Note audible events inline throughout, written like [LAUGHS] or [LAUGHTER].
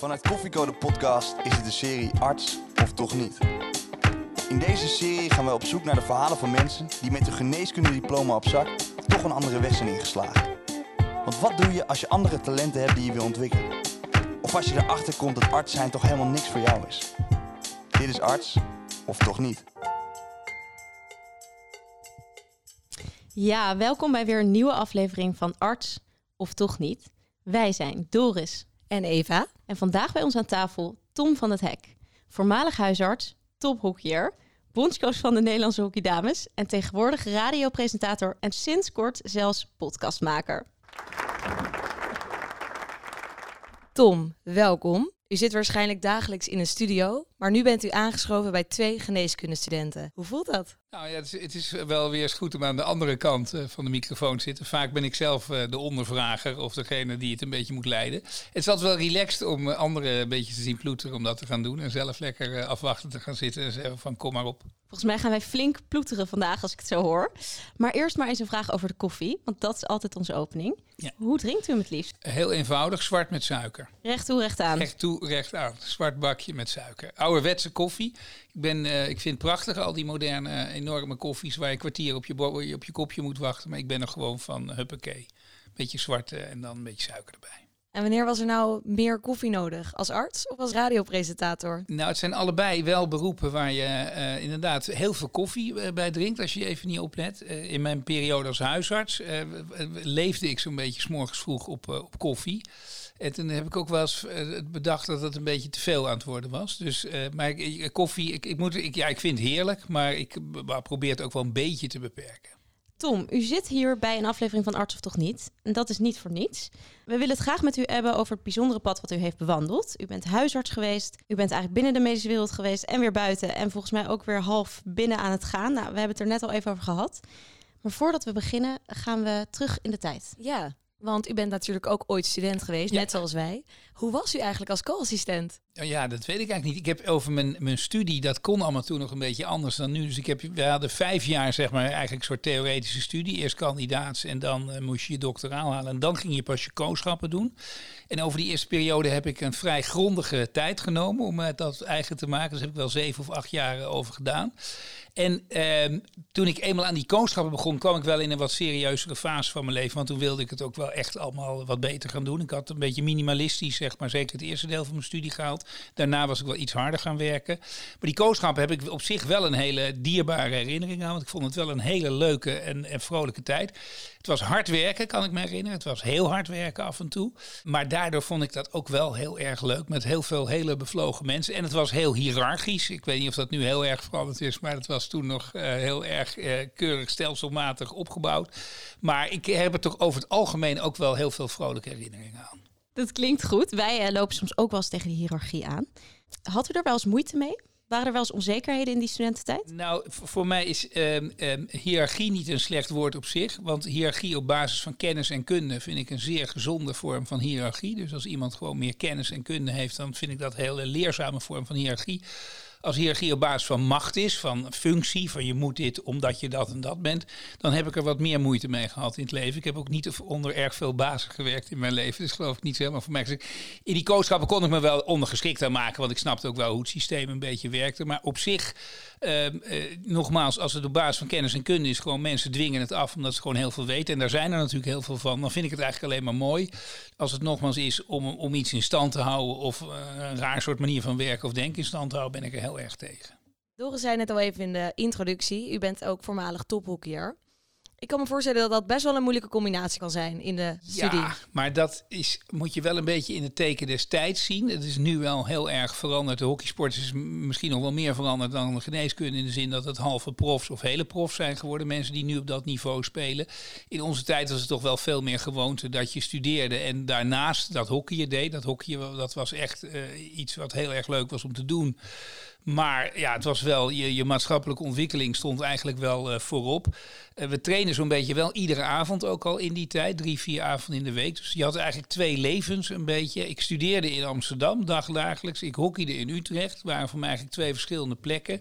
Vanuit Koffiecode Podcast is het de serie Arts of Toch Niet. In deze serie gaan we op zoek naar de verhalen van mensen die met een geneeskundediploma op zak toch een andere weg zijn ingeslagen. Want wat doe je als je andere talenten hebt die je wil ontwikkelen? Of als je erachter komt dat arts zijn toch helemaal niks voor jou is? Dit is Arts of Toch Niet. Ja, welkom bij weer een nieuwe aflevering van Arts of Toch Niet. Wij zijn Doris En Eva? en vandaag bij ons aan tafel Tom van het Hek, voormalig huisarts, tophockeyer, bondscoach van de Nederlandse hockeydames en tegenwoordig radiopresentator en sinds kort zelfs podcastmaker. Tom, welkom. U zit waarschijnlijk dagelijks in een studio, maar nu bent u aangeschoven bij twee geneeskundestudenten. Hoe voelt dat? Nou ja, het is, het is wel weer eens goed om aan de andere kant eh, van de microfoon te zitten. Vaak ben ik zelf eh, de ondervrager of degene die het een beetje moet leiden. Het is altijd wel relaxed om eh, anderen een beetje te zien ploeteren om dat te gaan doen. En zelf lekker afwachten te gaan zitten en zeggen van kom maar op. Volgens mij gaan wij flink ploeteren vandaag als ik het zo hoor. Maar eerst maar eens een vraag over de koffie, want dat is altijd onze opening. Ja. Hoe drinkt u hem het liefst? Heel eenvoudig, zwart met suiker. Recht toe, recht aan. Recht toe, recht aan. Zwart bakje met suiker. Ouderwetse koffie. Ik, ben, eh, ik vind het prachtig, al die moderne, eh, enorme koffies waar je kwartier op je, op je kopje moet wachten. Maar ik ben er gewoon van, huppakee. Beetje zwart eh, en dan een beetje suiker erbij. En wanneer was er nou meer koffie nodig? Als arts of als radiopresentator? Nou, het zijn allebei wel beroepen waar je eh, inderdaad heel veel koffie eh, bij drinkt als je even niet oplet. Eh, in mijn periode als huisarts eh, leefde ik zo'n beetje 's morgens vroeg op, eh, op koffie. En toen heb ik ook wel eens eh, bedacht dat het een beetje te veel aan het worden was. Dus, eh, maar koffie, ik, ik, moet, ik, ja, ik vind het heerlijk, maar ik probeer het ook wel een beetje te beperken. Tom, u zit hier bij een aflevering van Arts of Toch Niet. En dat is niet voor niets. We willen het graag met u hebben over het bijzondere pad wat u heeft bewandeld. U bent huisarts geweest. U bent eigenlijk binnen de medische wereld geweest en weer buiten. En volgens mij ook weer half binnen aan het gaan. Nou, we hebben het er net al even over gehad. Maar voordat we beginnen, gaan we terug in de tijd. Ja, want u bent natuurlijk ook ooit student geweest, Ja. net zoals wij. Hoe was u eigenlijk als co-assistent? Oh Ja, dat weet ik eigenlijk niet. Ik heb over mijn, mijn studie, dat kon allemaal toen nog een beetje anders dan nu. Dus ik heb, we hadden vijf jaar, zeg maar, eigenlijk een soort theoretische studie. Eerst kandidaats en dan eh, moest je je doctoraal halen. En dan ging je pas je kooschappen doen. En over die eerste periode heb ik een vrij grondige tijd genomen om eh, dat eigen te maken. Dus heb ik wel zeven of acht jaar over gedaan. En ehm, toen ik eenmaal aan die kooschappen begon, kwam ik wel in een wat serieuzere fase van mijn leven. Want toen wilde ik het ook wel echt allemaal wat beter gaan doen. Ik had een beetje minimalistisch, zeg maar, zeker het eerste deel van mijn studie gehaald. Daarna was ik wel iets harder gaan werken. Maar die kooschappen heb ik op zich wel een hele dierbare herinnering aan. Want ik vond het wel een hele leuke en, en vrolijke tijd. Het was hard werken, kan ik me herinneren. Het was heel hard werken af en toe. Maar daardoor vond ik dat ook wel heel erg leuk. Met heel veel hele bevlogen mensen. En het was heel hiërarchisch. Ik weet niet of dat nu heel erg veranderd is. Maar het was toen nog eh, heel erg eh, keurig stelselmatig opgebouwd. Maar ik heb er toch over het algemeen ook wel heel veel vrolijke herinneringen aan. Dat klinkt goed. Wij eh, lopen soms ook wel eens tegen die hiërarchie aan. Had u er wel eens moeite mee? Waren er wel eens onzekerheden in die studententijd? Nou, voor mij is ehm, hiërarchie niet een slecht woord op zich. Want hiërarchie op basis van kennis en kunde vind ik een zeer gezonde vorm van hiërarchie. Dus als iemand gewoon meer kennis en kunde heeft, dan vind ik dat een hele leerzame vorm van hiërarchie. Als hiërarchie op basis van macht is, van functie, van je moet dit omdat je dat en dat bent, dan heb ik er wat meer moeite mee gehad in het leven. Ik heb ook niet onder erg veel bazen gewerkt in mijn leven, dus geloof ik niet helemaal voor mij. Dus In die coachschappen kon ik me wel ondergeschikt aan maken, want ik snapte ook wel hoe het systeem een beetje werkte. Maar op zich, nogmaals, als het op basis van kennis en kunde is, gewoon mensen dwingen het af omdat ze gewoon heel veel weten. En daar zijn er natuurlijk heel veel van. Dan vind ik het eigenlijk alleen maar mooi. Als het nogmaals is om, om iets in stand te houden of eh, een raar soort manier van werken of denken in stand te houden, ben ik er heel erg tegen. Doris zei net al even in de introductie, u bent ook voormalig tophockeyer. Ik kan me voorstellen dat dat best wel een moeilijke combinatie kan zijn in de studie. Ja, maar dat is, moet je wel een beetje in het teken des tijds zien. Het is nu wel heel erg veranderd. De hockeysport is misschien nog wel meer veranderd dan de geneeskunde. In de zin dat het halve profs of hele profs zijn geworden. Mensen die nu op dat niveau spelen. In onze tijd was het toch wel veel meer gewoonte dat je studeerde. En daarnaast dat hockeyen deed. Dat hockeyen dat was echt eh, iets wat heel erg leuk was om te doen. Maar ja, het was wel, je, je maatschappelijke ontwikkeling stond eigenlijk wel eh, voorop. Eh, we trainen zo'n beetje wel iedere avond ook al in die tijd, drie, vier avonden in de week. Dus je had eigenlijk twee levens een beetje. Ik studeerde in Amsterdam dagdagelijks. Ik hockeyde in Utrecht, waren voor mij eigenlijk twee verschillende plekken.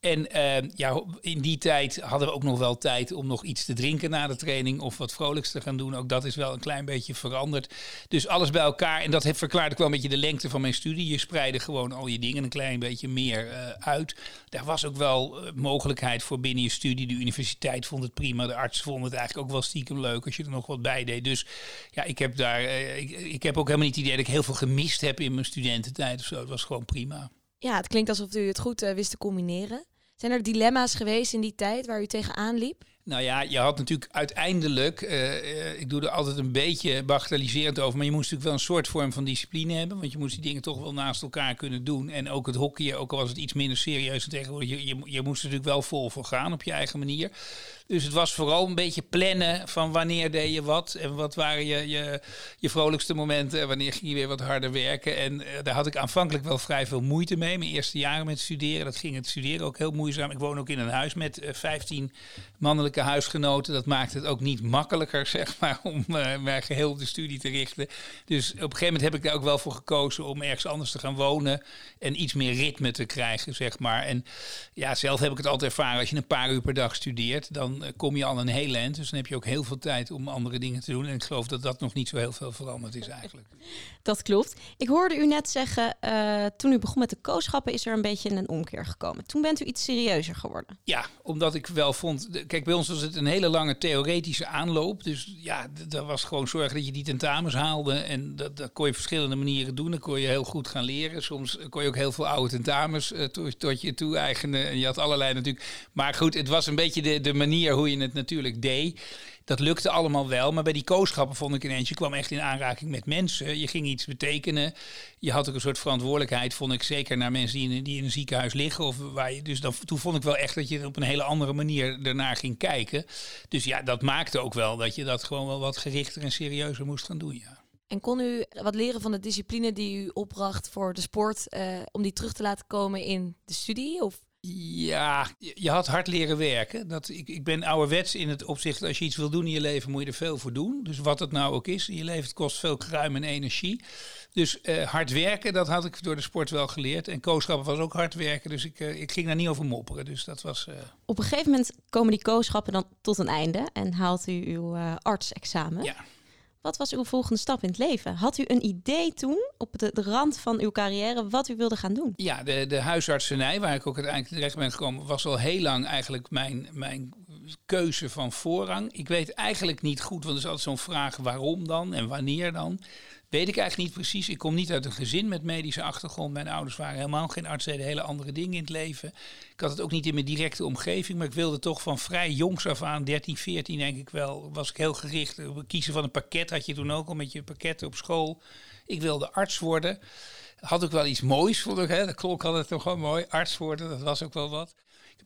En eh, ja, in die tijd hadden we ook nog wel tijd om nog iets te drinken na de training of wat vrolijks te gaan doen. Ook dat is wel een klein beetje veranderd. Dus alles bij elkaar. En dat heeft verklaard ook wel een beetje de lengte van mijn studie. Je spreidde gewoon al je dingen een klein beetje meer uh, uit. Daar was ook wel uh, mogelijkheid voor binnen je studie. De universiteit vond het prima. De arts vond het eigenlijk ook wel stiekem leuk als je er nog wat bij deed. Dus ja, ik heb daar. Ik, ik heb ook helemaal niet het idee dat ik heel veel gemist heb in mijn studententijd of zo. Het was gewoon prima. Ja, het klinkt alsof u het goed wist te combineren. Zijn er dilemma's geweest in die tijd waar u tegenaan liep? Nou ja, je had natuurlijk uiteindelijk, uh, ik doe er altijd een beetje bagatelliserend over, maar je moest natuurlijk wel een soort vorm van discipline hebben, want je moest die dingen toch wel naast elkaar kunnen doen. En ook het hockey, ook al was het iets minder serieus tegenwoordig, je, je, je moest er natuurlijk wel vol voor gaan op je eigen manier. Dus het was vooral een beetje plannen van wanneer deed je wat en wat waren je, je, je vrolijkste momenten en wanneer ging je weer wat harder werken. En uh, daar had ik aanvankelijk wel vrij veel moeite mee. Mijn eerste jaren met studeren, dat ging het studeren ook heel moeizaam. Ik woon ook in een huis met uh, 15 mannelijke huisgenoten. Dat maakt het ook niet makkelijker, [LAUGHS] zeg maar, om uh, mij geheel op de studie te richten. Dus op een gegeven moment heb ik daar ook wel voor gekozen om ergens anders te gaan wonen en iets meer ritme te krijgen, zeg maar. En ja, zelf heb ik het altijd ervaren, als je een paar uur per dag studeert, dan kom je al een heel eind. Dus dan heb je ook heel veel tijd om andere dingen te doen. En ik geloof dat dat nog niet zo heel veel veranderd is eigenlijk. [LAUGHS] Dat klopt. Ik hoorde u net zeggen, uh, toen u begon met de kooschappen is er een beetje een omkeer gekomen. Toen bent u iets serieuzer geworden. Ja, omdat ik wel vond... Kijk, bij ons was het een hele lange theoretische aanloop. Dus ja, dat was gewoon zorgen dat je die tentamens haalde. En dat, dat kon je op verschillende manieren doen. Dan kon je heel goed gaan leren. Soms kon je ook heel veel oude tentamens uh, tot, tot je toe-eigenen. En je had allerlei natuurlijk... Maar goed, het was een beetje de, de manier hoe je het natuurlijk deed. Dat lukte allemaal wel, maar bij die kooschappen vond ik ineens, je kwam echt in aanraking met mensen. Je ging iets betekenen. Je had ook een soort verantwoordelijkheid, vond ik, zeker naar mensen die in, die in een ziekenhuis liggen. Of waar je, dus dan, toen vond ik wel echt dat je op een hele andere manier ernaar ging kijken. Dus ja, dat maakte ook wel dat je dat gewoon wel wat gerichter en serieuzer moest gaan doen, ja. En kon u wat leren van de discipline die u opbracht voor de sport, uh, om die terug te laten komen in de studie? Of ja, je had hard leren werken. Dat, ik, ik ben ouderwets in het opzicht, als je iets wil doen in je leven, moet je er veel voor doen. Dus wat het nou ook is, in je leven het kost veel kruim en energie. Dus uh, hard werken, dat had ik door de sport wel geleerd. En kooschappen was ook hard werken, dus ik, uh, ik ging daar niet over mopperen. Dus dat was... Uh... Op een gegeven moment komen die kooschappen dan tot een einde en haalt u uw artsexamen. Ja. Wat was uw volgende stap in het leven? Had u een idee toen, op de, rand van uw carrière, wat u wilde gaan doen? Ja, de, de huisartsenij, waar ik ook uiteindelijk terecht ben gekomen, was al heel lang eigenlijk mijn, mijn keuze van voorrang. Ik weet eigenlijk niet goed, want er is altijd zo'n vraag waarom dan en wanneer dan. Weet ik eigenlijk niet precies. Ik kom niet uit een gezin met medische achtergrond. Mijn ouders waren helemaal geen arts, deden hele andere dingen in het leven. Ik had het ook niet in mijn directe omgeving, maar ik wilde toch van vrij jongs af aan, 13, 14 denk ik wel, was ik heel gericht op het kiezen van een pakket. Had je toen ook al met je pakketten op school. Ik wilde arts worden. Had ook wel iets moois, vond ik. Hè? Dat klonk altijd toch gewoon mooi. Arts worden, dat was ook wel wat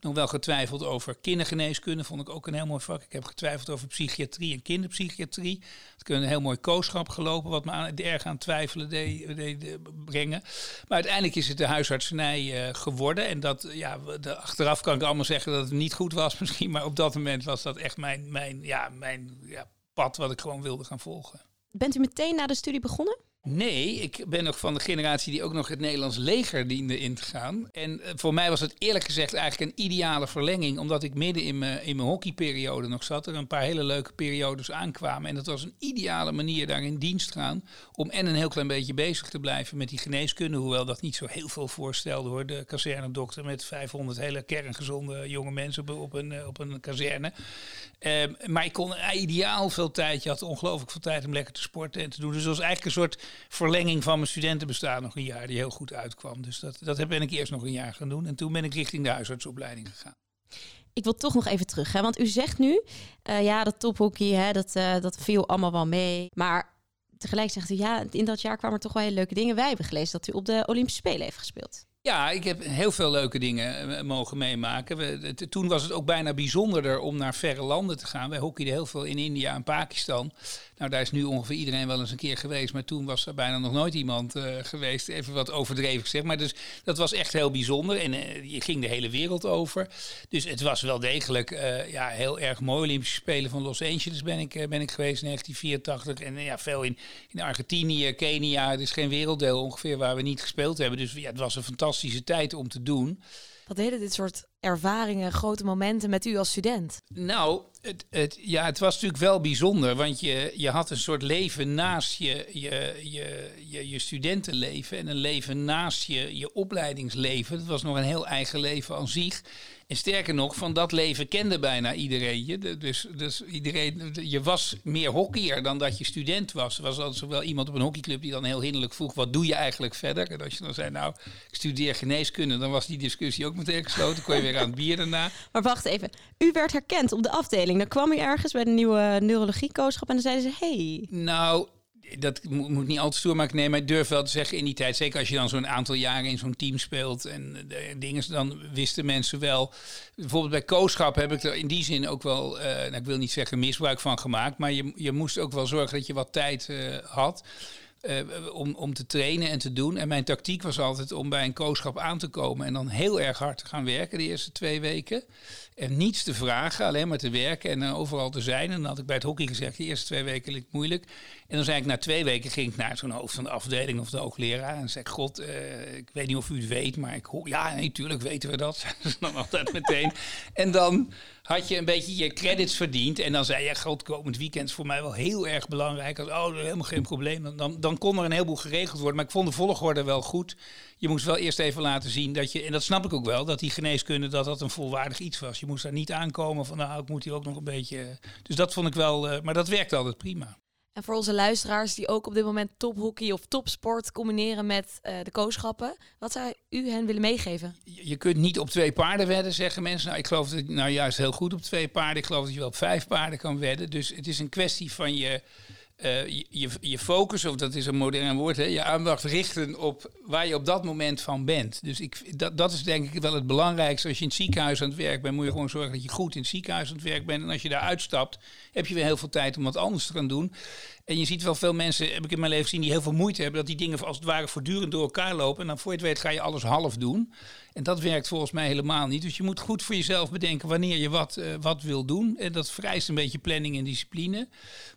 nog wel getwijfeld over kindergeneeskunde, vond ik ook een heel mooi vak. Ik heb getwijfeld over psychiatrie en kinderpsychiatrie. Ik heb een heel mooi kooschap gelopen, wat me aan, erg aan twijfelen deed, deed, brengen. Maar uiteindelijk is het de huisartsenij uh, geworden. En dat, ja, de, achteraf kan ik allemaal zeggen dat het niet goed was [LAUGHS] misschien. Maar op dat moment was dat echt mijn, mijn, ja, mijn ja, pad wat ik gewoon wilde gaan volgen. Bent u meteen na de studie begonnen? Nee, ik ben nog van de generatie die ook nog het Nederlands leger diende in te gaan. En eh, voor mij was het eerlijk gezegd eigenlijk een ideale verlenging, omdat ik midden in mijn, in mijn hockeyperiode nog zat. Er een paar hele leuke periodes aankwamen. En dat was een ideale manier daar in dienst gaan om en een heel klein beetje bezig te blijven met die geneeskunde. Hoewel dat niet zo heel veel voorstelde hoor. De kazernedokter met 500 hele kerngezonde jonge mensen op, een, eh, op een kazerne. Uh, maar ik kon ideaal veel tijd. Je had ongelooflijk veel tijd om lekker te sporten en te doen. Dus dat was eigenlijk een soort verlenging van mijn studentenbestaan nog een jaar die heel goed uitkwam. Dus dat, dat ben ik eerst nog een jaar gaan doen. En toen ben ik richting de huisartsopleiding gegaan. Ik wil toch nog even terug, hè? want u zegt nu, uh, ja, dat tophockey, hè, dat, uh, dat viel allemaal wel mee. Maar tegelijk zegt u, ja, in dat jaar kwamen er toch wel hele leuke dingen. Wij hebben gelezen dat u op de Olympische Spelen heeft gespeeld. Ja, ik heb heel veel leuke dingen eh, mogen meemaken. Toen was het ook bijna bijzonderder om naar verre landen te gaan. Wij hockeyden heel veel in India en Pakistan. Nou, daar is nu ongeveer iedereen wel eens een keer geweest. Maar toen was er bijna nog nooit iemand uh, geweest. Even wat overdreven gezegd. Maar dus dat was echt heel bijzonder. En je ging de hele wereld over. Dus het was wel degelijk ja, heel erg mooi. Olympische Spelen van Los Angeles ben ik, ben ik geweest in 1984. En ja, veel in, in Argentinië, Kenia. Het is geen werelddeel ongeveer waar we niet gespeeld hebben. Dus ja, het was een fantastische tijd om te doen. Wat deden dit soort ervaringen, grote momenten met u als student? Nou, het, het, ja, het was natuurlijk wel bijzonder, want je, je had een soort leven naast je, je, je, je, je studentenleven en een leven naast je, je opleidingsleven. Het was nog een heel eigen leven aan zich. En sterker nog, van dat leven kende bijna iedereen je. Dus, dus iedereen, je was meer hockeyer dan dat je student was. Er was altijd zowel iemand op een hockeyclub die dan heel hinderlijk vroeg: wat doe je eigenlijk verder? En als je dan zei, nou, ik studeer geneeskunde, dan was die discussie ook meteen gesloten. Kon je weer aan het bier daarna. [LAUGHS] Maar wacht even, u werd herkend op de afdeling. Dan kwam u ergens bij de nieuwe neurologiekoosschap en dan zeiden ze: hey. Nou, dat moet, niet altijd stoer maken. Nee, maar ik durf wel te zeggen in die tijd, zeker als je dan zo'n aantal jaren in zo'n team speelt en de dingen, dan wisten mensen wel. Bijvoorbeeld bij kooschap heb ik er in die zin ook wel, eh, nou, ik wil niet zeggen misbruik van gemaakt, maar je, je moest ook wel zorgen dat je wat tijd eh, had. eh, om, om te trainen en te doen. En mijn tactiek was altijd om bij een kooschap aan te komen en dan heel erg hard te gaan werken de eerste twee weken. En niets te vragen, alleen maar te werken en eh, overal te zijn. En dan had ik bij het hockey gezegd, de eerste twee weken liep moeilijk. En dan zei ik na twee weken ging ik naar zo'n hoofd van de afdeling of de hoogleraar. En zei god, eh, ik weet niet of u het weet, maar ik hoor, ja, natuurlijk weten we dat. [LAUGHS] dan altijd meteen. En dan had je een beetje je credits verdiend. En dan zei je, god, komend weekend is voor mij wel heel erg belangrijk. Als, oh, helemaal geen probleem. Dan, dan, dan kon er een heleboel geregeld worden. Maar ik vond de volgorde wel goed. Je moest wel eerst even laten zien dat je, en dat snap ik ook wel, dat die geneeskunde dat dat een volwaardig iets was. Je moest daar niet aankomen van, nou, ik moet hier ook nog een beetje. Dus dat vond ik wel, uh, maar dat werkte altijd prima. En voor onze luisteraars die ook op dit moment tophockey of topsport combineren met uh, de kooschappen, wat zou u hen willen meegeven? Je, je, kunt niet op twee paarden wedden, zeggen mensen. Nou, ik geloof dat nou juist heel goed op twee paarden. Ik geloof dat je wel op vijf paarden kan wedden. Dus het is een kwestie van je uh, je, je focus, of dat is een modern woord, hè, je aandacht richten op waar je op dat moment van bent. Dus ik, dat, dat is denk ik wel het belangrijkste. Als je in het ziekenhuis aan het werk bent, moet je gewoon zorgen dat je goed in het ziekenhuis aan het werk bent. En als je daar uitstapt, heb je weer heel veel tijd om wat anders te gaan doen. En je ziet wel veel mensen, heb ik in mijn leven gezien, die heel veel moeite hebben. Dat die dingen als het ware voortdurend door elkaar lopen. En dan voor je het weet ga je alles half doen. En dat werkt volgens mij helemaal niet. Dus je moet goed voor jezelf bedenken wanneer je wat, uh, wat wil doen. En dat vereist een beetje planning en discipline.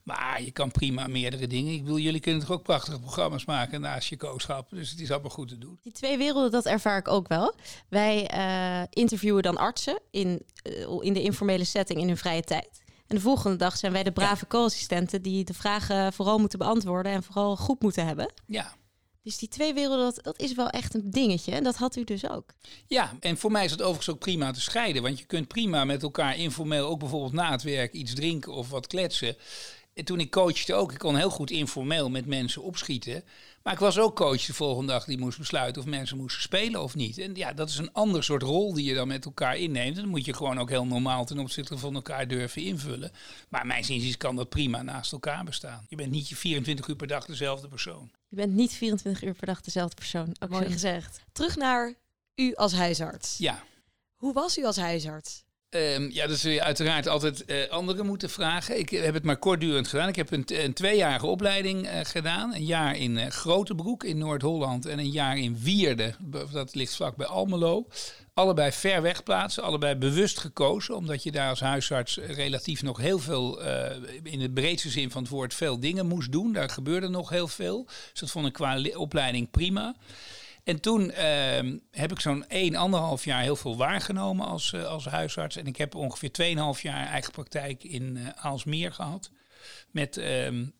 Maar je kan prima meerdere dingen. Ik bedoel, jullie kunnen toch ook prachtige programma's maken naast je kooschap. Dus het is allemaal goed te doen. Die twee werelden, dat ervaar ik ook wel. Wij uh, interviewen dan artsen in, uh, in de informele setting in hun vrije tijd. En de volgende dag zijn wij de brave ja. co-assistenten die de vragen vooral moeten beantwoorden en vooral goed moeten hebben. Ja. Dus die twee werelden, dat, dat is wel echt een dingetje. En dat had u dus ook. Ja, en voor mij is het overigens ook prima te scheiden. Want je kunt prima met elkaar informeel, ook bijvoorbeeld na het werk, iets drinken of wat kletsen. En toen ik coachte ook, ik kon heel goed informeel met mensen opschieten. Maar ik was ook coach de volgende dag die moest besluiten of mensen moesten spelen of niet. En ja, dat is een ander soort rol die je dan met elkaar inneemt. En dan moet je gewoon ook heel normaal ten opzichte van elkaar durven invullen. Maar mijn zin kan dat prima naast elkaar bestaan. Je bent niet je 24 uur per dag dezelfde persoon. Je bent niet 24 uur per dag dezelfde persoon. Ook mooi gezegd. Terug naar u als huisarts. Ja. Hoe was u als huisarts? Um, ja, dat zul je uiteraard altijd uh, anderen moeten vragen. Ik heb het maar kortdurend gedaan. Ik heb een, een tweejarige opleiding uh, gedaan. Een jaar in Grotebroek in Noord-Holland en een jaar in Wierde. Dat ligt vlak bij Almelo. Allebei ver weg plaatsen, allebei bewust gekozen. Omdat je daar als huisarts relatief nog heel veel, in de breedste zin van het woord, veel dingen moest doen. Daar gebeurde nog heel veel. Dus dat vond ik qua opleiding prima. En toen uh, heb ik zo'n 1,5 jaar heel veel waargenomen als, uh, als huisarts. En ik heb ongeveer 2,5 jaar eigen praktijk in uh, Aalsmeer gehad. Met um,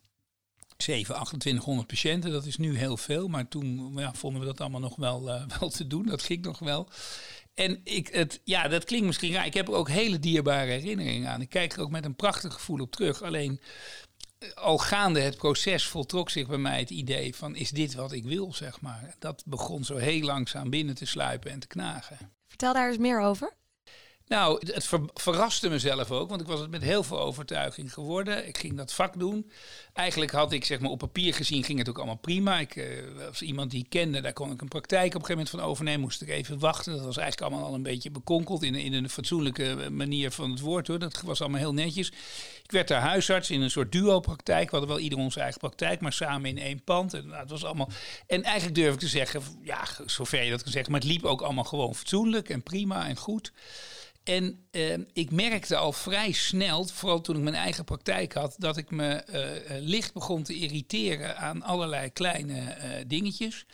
7, 2800 patiënten. Dat is nu heel veel. Maar toen ja, vonden we dat allemaal nog wel, uh, [LAUGHS] wel te doen. Dat ging nog wel. En ik, het, ja, dat klinkt misschien raar. Ik heb er ook hele dierbare herinneringen aan. Ik kijk er ook met een prachtig gevoel op terug. Alleen al gaande het proces voltrok zich bij mij het idee van is dit wat ik wil, zeg maar. Dat begon zo heel langzaam binnen te sluipen en te knagen. Vertel daar eens meer over. Nou, het ver verraste mezelf ook, want ik was het met heel veel overtuiging geworden. Ik ging dat vak doen. Eigenlijk had ik, zeg maar, op papier gezien ging het ook allemaal prima. Ik uh, iemand die ik kende, daar kon ik een praktijk op een gegeven moment van overnemen. Moest ik even wachten. Dat was eigenlijk allemaal al een beetje bekonkeld in, in een fatsoenlijke manier van het woord, hoor. Dat was allemaal heel netjes. Ik werd daar huisarts in een soort duo-praktijk. We hadden wel ieder onze eigen praktijk, maar samen in één pand. En, nou, was allemaal... en eigenlijk durf ik te zeggen, ja, zover je dat kan zeggen, maar het liep ook allemaal gewoon fatsoenlijk en prima en goed. En eh, ik merkte al vrij snel, vooral toen ik mijn eigen praktijk had, dat ik me eh, eh, licht begon te irriteren aan allerlei kleine eh, dingetjes.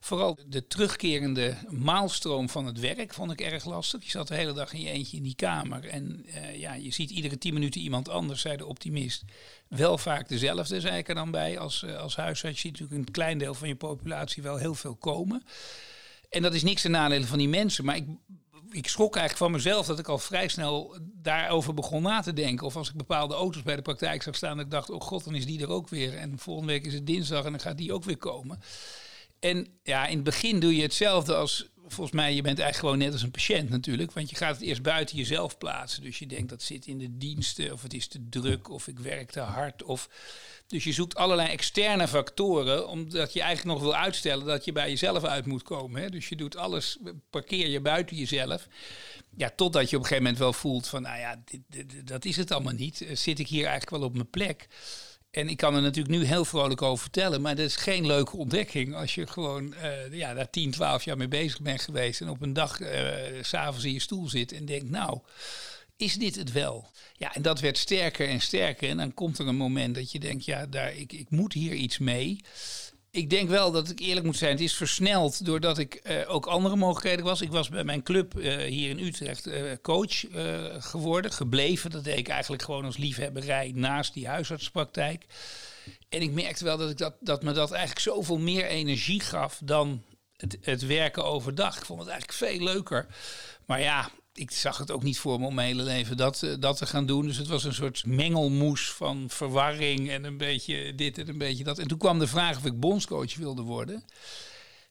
Vooral de terugkerende maalstroom van het werk vond ik erg lastig. Je zat de hele dag in je eentje in die kamer. En ja, je ziet iedere tien minuten iemand anders, zei de optimist. Wel vaak dezelfde, zei ik er dan bij. Als, als huisarts je ziet natuurlijk een klein deel van je populatie wel heel veel komen. En dat is niks ten nadele van die mensen. Maar ik, ik schrok eigenlijk van mezelf dat ik al vrij snel daarover begon na te denken. Of als ik bepaalde auto's bij de praktijk zag staan, dat ik dacht, oh god, dan is die er ook weer. En volgende week is het dinsdag en dan gaat die ook weer komen. En ja, in het begin doe je hetzelfde als, volgens mij, je bent eigenlijk gewoon net als een patiënt natuurlijk. Want je gaat het eerst buiten jezelf plaatsen. Dus je denkt, dat zit in de diensten, of het is te druk, of ik werk te hard. Of... Dus je zoekt allerlei externe factoren, omdat je eigenlijk nog wil uitstellen dat je bij jezelf uit moet komen. Hè? Dus je doet alles, parkeer je buiten jezelf. Ja, totdat je op een gegeven moment wel voelt van, nou ja, dit, dat is het allemaal niet. Zit ik hier eigenlijk wel op mijn plek? En ik kan er natuurlijk nu heel vrolijk over vertellen, maar dat is geen leuke ontdekking als je gewoon uh, ja, daar 10, 12 jaar mee bezig bent geweest en op een dag uh, s'avonds in je stoel zit en denkt, nou, is dit het wel? Ja, en dat werd sterker en sterker en dan komt er een moment dat je denkt, ja, daar, ik, ik moet hier iets mee. Ik denk wel dat ik eerlijk moet zijn. Het is versneld doordat ik uh, ook andere mogelijkheden was. Ik was bij mijn club uh, hier in Utrecht uh, coach geworden, gebleven. Dat deed ik eigenlijk gewoon als liefhebberij naast die huisartspraktijk. En ik merkte wel dat, ik dat, dat me dat eigenlijk zoveel meer energie gaf dan het, het werken overdag. Ik vond het eigenlijk veel leuker. Maar ja, ik zag het ook niet voor me om mijn hele leven dat, uh, dat te gaan doen. Dus het was een soort mengelmoes van verwarring en een beetje dit en een beetje dat. En toen kwam de vraag of ik bondscoach wilde worden.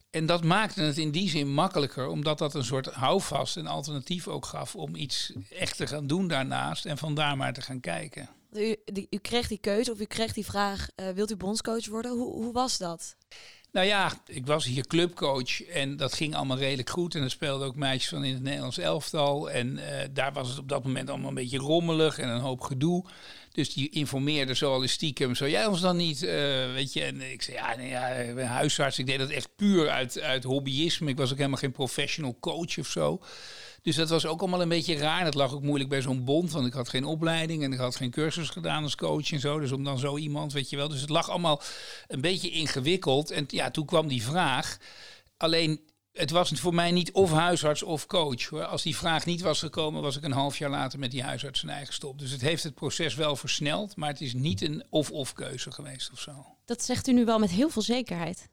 En dat maakte het in die zin makkelijker, omdat dat een soort houvast en alternatief ook gaf om iets echt te gaan doen daarnaast en vandaar maar te gaan kijken. U, u kreeg die keuze of u kreeg die vraag, uh, wilt u bondscoach worden? Hoe, hoe was dat? Nou ja, ik was hier clubcoach en dat ging allemaal redelijk goed. En er speelden ook meisjes van in het Nederlands elftal. En uh, daar was het op dat moment allemaal een beetje rommelig en een hoop gedoe. Dus die informeerde zo al stiekem, zou jij ons dan niet, uh, weet je. En ik zei, ja, nee, ja, ik ben huisarts. Ik deed dat echt puur uit, uit hobbyisme. Ik was ook helemaal geen professional coach of zo. Dus dat was ook allemaal een beetje raar. Dat lag ook moeilijk bij zo'n bond, want ik had geen opleiding en ik had geen cursus gedaan als coach en zo. Dus om dan zo iemand, weet je wel. Dus het lag allemaal een beetje ingewikkeld. En ja, toen kwam die vraag. Alleen het was voor mij niet of huisarts of coach. Hoor. Als die vraag niet was gekomen, was ik een half jaar later met die huisarts eigen gestopt. Dus het heeft het proces wel versneld, maar het is niet een of-of keuze geweest of zo. Dat zegt u nu wel met heel veel zekerheid.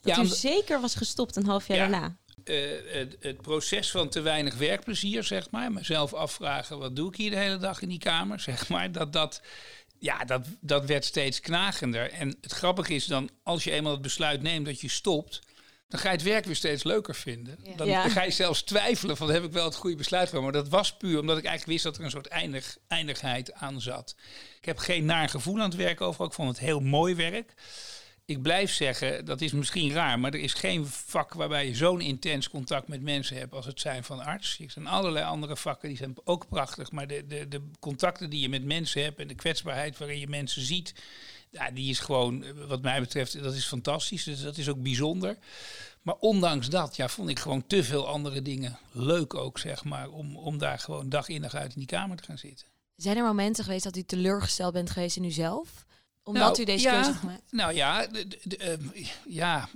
Dat ja, u zeker was gestopt een half jaar ja, daarna. Uh, het, het, proces van te weinig werkplezier, zeg maar. Mezelf afvragen, wat doe ik hier de hele dag in die kamer, [LAUGHS] zeg maar. Dat dat... Ja, dat, dat werd steeds knagender. En het grappige is dan, als je eenmaal het besluit neemt dat je stopt, dan ga je het werk weer steeds leuker vinden. Ja. Dan, ja. dan, ga je zelfs twijfelen van heb ik wel het goede besluit genomen. Maar dat was puur omdat ik eigenlijk wist dat er een soort eindig, eindigheid aan zat. Ik heb geen naar gevoel aan het werk over. Ik vond het heel mooi werk. Ik blijf zeggen, dat is misschien raar, maar er is geen vak waarbij je zo'n intens contact met mensen hebt als het zijn van arts. Er zijn allerlei andere vakken, die zijn ook prachtig, maar de, de, de contacten die je met mensen hebt en de kwetsbaarheid waarin je mensen ziet, ja, die is gewoon, wat mij betreft, dat is fantastisch. Dus dat is ook bijzonder. Maar ondanks dat, ja, vond ik gewoon te veel andere dingen leuk ook, zeg maar, om, om daar gewoon dag in dag uit in die kamer te gaan zitten. Zijn er momenten geweest dat u teleurgesteld bent geweest in uzelf? Omdat nou, u deze ja, keuze gemaakt Nou ja, de, de, uh, ja,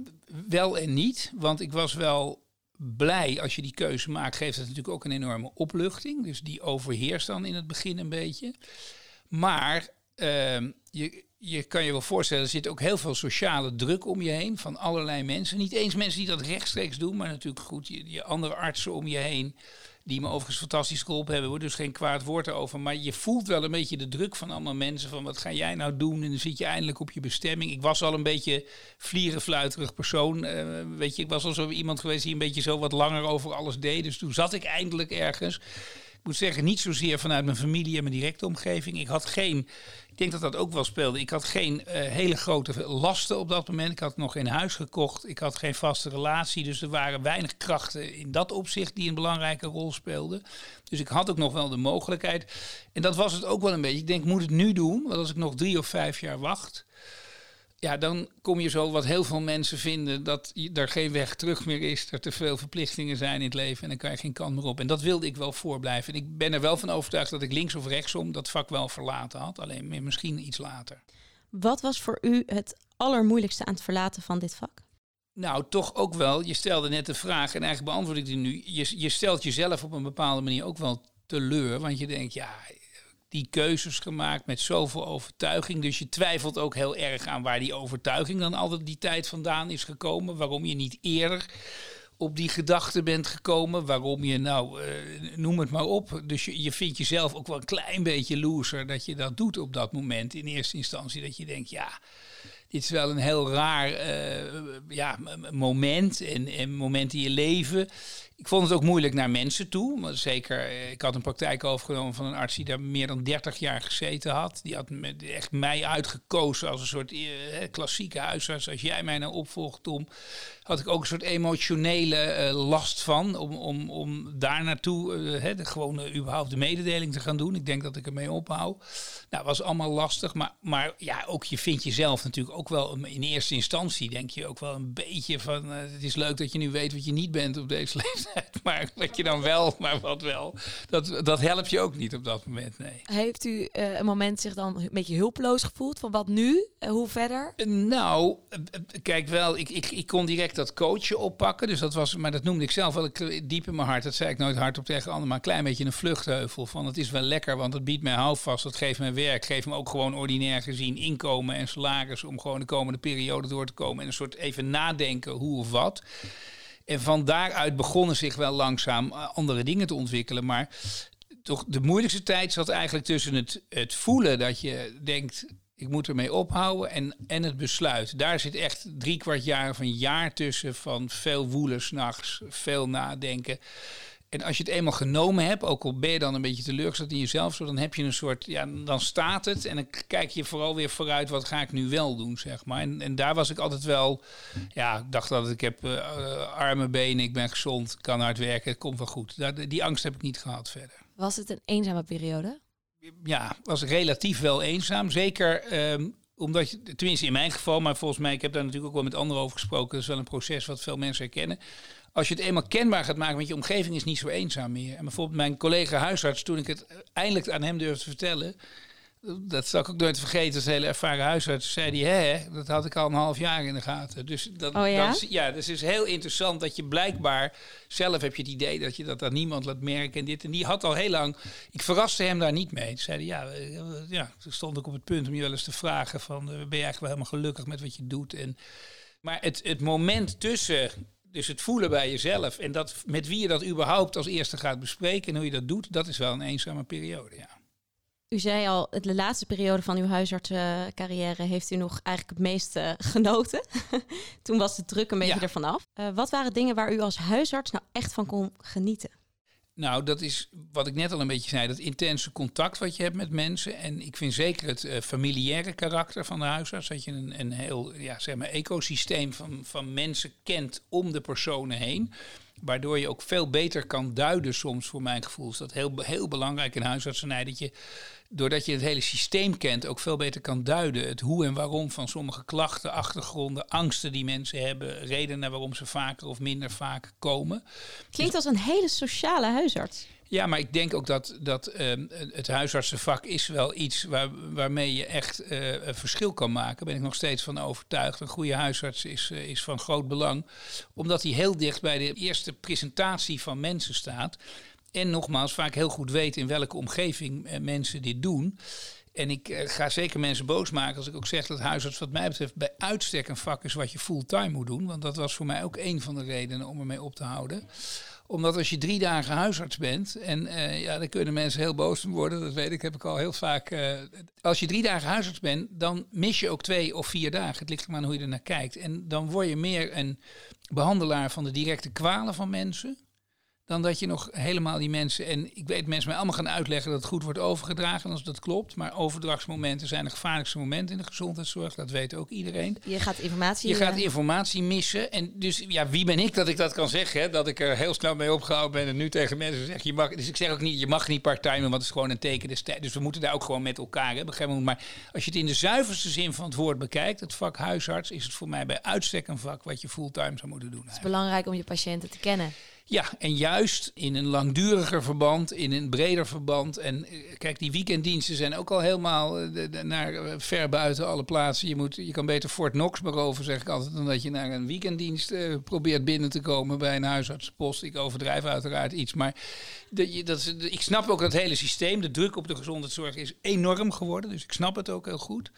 wel en niet. Want ik was wel blij als je die keuze maakt, geeft het natuurlijk ook een enorme opluchting. Dus die overheerst dan in het begin een beetje. Maar uh, je, je kan je wel voorstellen, er zit ook heel veel sociale druk om je heen van allerlei mensen. Niet eens mensen die dat rechtstreeks doen, maar natuurlijk goed, je, je andere artsen om je heen. Die me overigens fantastisch geholpen hebben, dus geen kwaad woord erover. Maar je voelt wel een beetje de druk van allemaal mensen. Van wat ga jij nou doen? En dan zit je eindelijk op je bestemming. Ik was al een beetje vlierenfluiterig persoon. Uh, weet je, ik was al zo iemand geweest die een beetje zo wat langer over alles deed. Dus toen zat ik eindelijk ergens. Moet zeggen, niet zozeer vanuit mijn familie en mijn directe omgeving. Ik had geen ik denk dat dat ook wel speelde. Ik had geen uh, hele grote lasten op dat moment. Ik had nog geen huis gekocht. Ik had geen vaste relatie. Dus er waren weinig krachten in dat opzicht die een belangrijke rol speelden. Dus ik had ook nog wel de mogelijkheid. En dat was het ook wel een beetje. Ik denk, moet het nu doen? Want als ik nog drie of vijf jaar wacht ja, dan kom je zo wat heel veel mensen vinden dat er geen weg terug meer is, er te veel verplichtingen zijn in het leven en dan kan je geen kant meer op. En dat wilde ik wel voorblijven. En ik ben er wel van overtuigd dat ik links of rechtsom dat vak wel verlaten had, alleen misschien iets later. Wat was voor u het allermoeilijkste aan het verlaten van dit vak? Nou, toch ook wel. Je stelde net de vraag en eigenlijk beantwoord ik die nu. Je, je stelt jezelf op een bepaalde manier ook wel teleur, want je denkt, ja, die keuzes gemaakt met zoveel overtuiging. Dus je twijfelt ook heel erg aan waar die overtuiging dan altijd die tijd vandaan is gekomen. Waarom je niet eerder op die gedachte bent gekomen. Waarom je, nou, uh, noem het maar op. Dus je, je vindt jezelf ook wel een klein beetje loser dat je dat doet op dat moment. In eerste instantie dat je denkt, ja, dit is wel een heel raar uh, ja, moment en, en moment in je leven. Ik vond het ook moeilijk naar mensen toe. Maar zeker, eh, ik had een praktijk overgenomen van een arts die daar meer dan 30 jaar gezeten had. Die had echt mij uitgekozen als een soort uh, klassieke huisarts. Als jij mij nou opvolgt, Tom, had ik ook een soort emotionele last van. Om, om, om daar naartoe uh, de, gewoon überhaupt de mededeling te gaan doen. Ik denk dat ik ermee ophoud. Nou, was allemaal lastig. Maar, maar ja, ook je vindt jezelf natuurlijk ook wel in eerste instantie. Denk je ook wel een beetje van. het is leuk dat je nu weet wat je niet bent op deze [LAUGHS] leeftijd. Maar wat je dan wel, maar wat wel, dat, dat helpt je ook niet op dat moment, nee. Heeft u uh, een moment zich dan een beetje hulpeloos gevoeld? Van wat nu? Uh, hoe verder? nou, kijk wel, ik, ik, ik kon direct dat coachen oppakken. Dus dat was, maar dat noemde ik zelf wel diep in mijn hart. Dat zei ik nooit hardop tegen anderen, maar een klein beetje een vluchtheuvel. Van het is wel lekker, want het biedt mij houvast, het geeft mij werk. Geeft me ook gewoon ordinair gezien inkomen en salaris om gewoon de komende periode door te komen. En een soort even nadenken hoe of wat. En van daaruit begonnen zich wel langzaam eh, andere dingen te ontwikkelen. Maar toch de moeilijkste tijd zat eigenlijk tussen het, het voelen dat je denkt, ik moet ermee ophouden en, en het besluit. Daar zit echt drie kwart jaar of een jaar tussen van veel woelen s'nachts, veel nadenken. En als je het eenmaal genomen hebt, ook al ben je dan een beetje teleurgesteld in jezelf, zo, dan heb je een soort, ja, dan staat het en dan kijk je vooral weer vooruit, wat ga ik nu wel doen, zeg maar. En, en daar was ik altijd wel, ja, ik dacht dat ik heb uh, arme benen, ik ben gezond, kan hard werken, het komt wel goed. Die angst heb ik niet gehad verder. Was het een eenzame periode? Ja, was relatief wel eenzaam. Zeker um, omdat je, tenminste in mijn geval, maar volgens mij, ik heb daar natuurlijk ook wel met anderen over gesproken. Dat is wel een proces wat veel mensen herkennen als je het eenmaal kenbaar gaat maken met je omgeving, is niet zo eenzaam meer. En bijvoorbeeld mijn collega huisarts, toen ik het eindelijk aan hem durfde vertellen, dat zal ik ook nooit vergeten, als hele ervaren huisarts, zei hij, hè, dat had ik al een half jaar in de gaten. Dus dat, oh ja? dat ja, dus het is heel interessant dat je blijkbaar, zelf heb je het idee dat je dat aan niemand laat merken en dit. En die had al heel lang, ik verraste hem daar niet mee. Toen zei hij, ja, eh, ja, toen stond ik op het punt om je wel eens te vragen van, eh, ben je eigenlijk wel helemaal gelukkig met wat je doet? En, maar het, het moment tussen dus het voelen bij jezelf en dat, met wie je dat überhaupt als eerste gaat bespreken en hoe je dat doet, dat is wel een eenzame periode, ja. U zei al, de laatste periode van uw huisartsencarrière heeft u nog eigenlijk het meest uh, genoten. [LAUGHS] Toen was de druk een beetje ervan af. Uh, wat waren dingen waar u als huisarts nou echt van kon genieten? Nou, dat is wat ik net al een beetje zei, dat intense contact wat je hebt met mensen. En ik vind zeker het uh, familiaire karakter van de huisarts, dat je een, een heel ja, zeg maar, ecosysteem van, van mensen kent om de personen heen. Waardoor je ook veel beter kan duiden soms, voor mijn gevoel. Is dat heel, heel belangrijk in huisartsenij, dat je doordat je het hele systeem kent, ook veel beter kan duiden. Het hoe en waarom van sommige klachten, achtergronden, angsten die mensen hebben, redenen waarom ze vaker of minder vaak komen. Klinkt als een hele sociale huisarts. Ja, maar ik denk ook dat, dat um, het huisartsenvak is wel iets waar, waarmee je echt uh, een verschil kan maken. Daar ben ik nog steeds van overtuigd. Een goede huisarts is, uh, is van groot belang. Omdat hij heel dicht bij de eerste presentatie van mensen staat. En nogmaals, vaak heel goed weet in welke omgeving uh, mensen dit doen. En ik ga zeker mensen boos maken als ik ook zeg dat huisarts wat mij betreft bij uitstek een vak is wat je fulltime moet doen. Want dat was voor mij ook een van de redenen om ermee op te houden omdat als je drie dagen huisarts bent, en uh, ja, dan kunnen mensen heel boos worden, dat weet ik, heb ik al heel vaak. Uh, als je drie dagen huisarts bent, dan mis je ook twee of vier dagen. Het ligt er maar aan hoe je er naar kijkt. En dan word je meer een behandelaar van de directe kwalen van mensen dan dat je nog helemaal die mensen. En ik weet mensen mij allemaal gaan uitleggen dat het goed wordt overgedragen. Als dat klopt. Maar overdragsmomenten zijn de gevaarlijkste momenten in de gezondheidszorg. Dat weet ook iedereen. Je gaat informatie... Je gaat eh, informatie missen. En dus ja, wie ben ik dat ik dat kan zeggen? Hè? Dat ik er heel snel mee opgehouden ben. En nu tegen mensen zeg je mag. Dus ik zeg ook niet, je mag niet part-time, want het is gewoon een teken des tijds. Dus we moeten daar ook gewoon met elkaar hebben. Maar als je het in de zuiverste zin van het woord bekijkt, het vak huisarts, is het voor mij bij uitstek een vak wat je fulltime zou moeten doen. Het is belangrijk om je patiënten te kennen. Ja, en juist in een langduriger verband, in een breder verband. En eh, kijk, die weekenddiensten zijn ook al helemaal eh, naar eh, ver buiten alle plaatsen. Je, moet, je kan beter Fort Knox beroven, zeg ik altijd, dan dat je naar een weekenddienst probeert binnen te komen bij een huisartsenpost. Ik overdrijf uiteraard iets, maar de, dat, ik snap ook dat hele systeem. De druk op de gezondheidszorg is enorm geworden, dus ik snap het ook heel goed.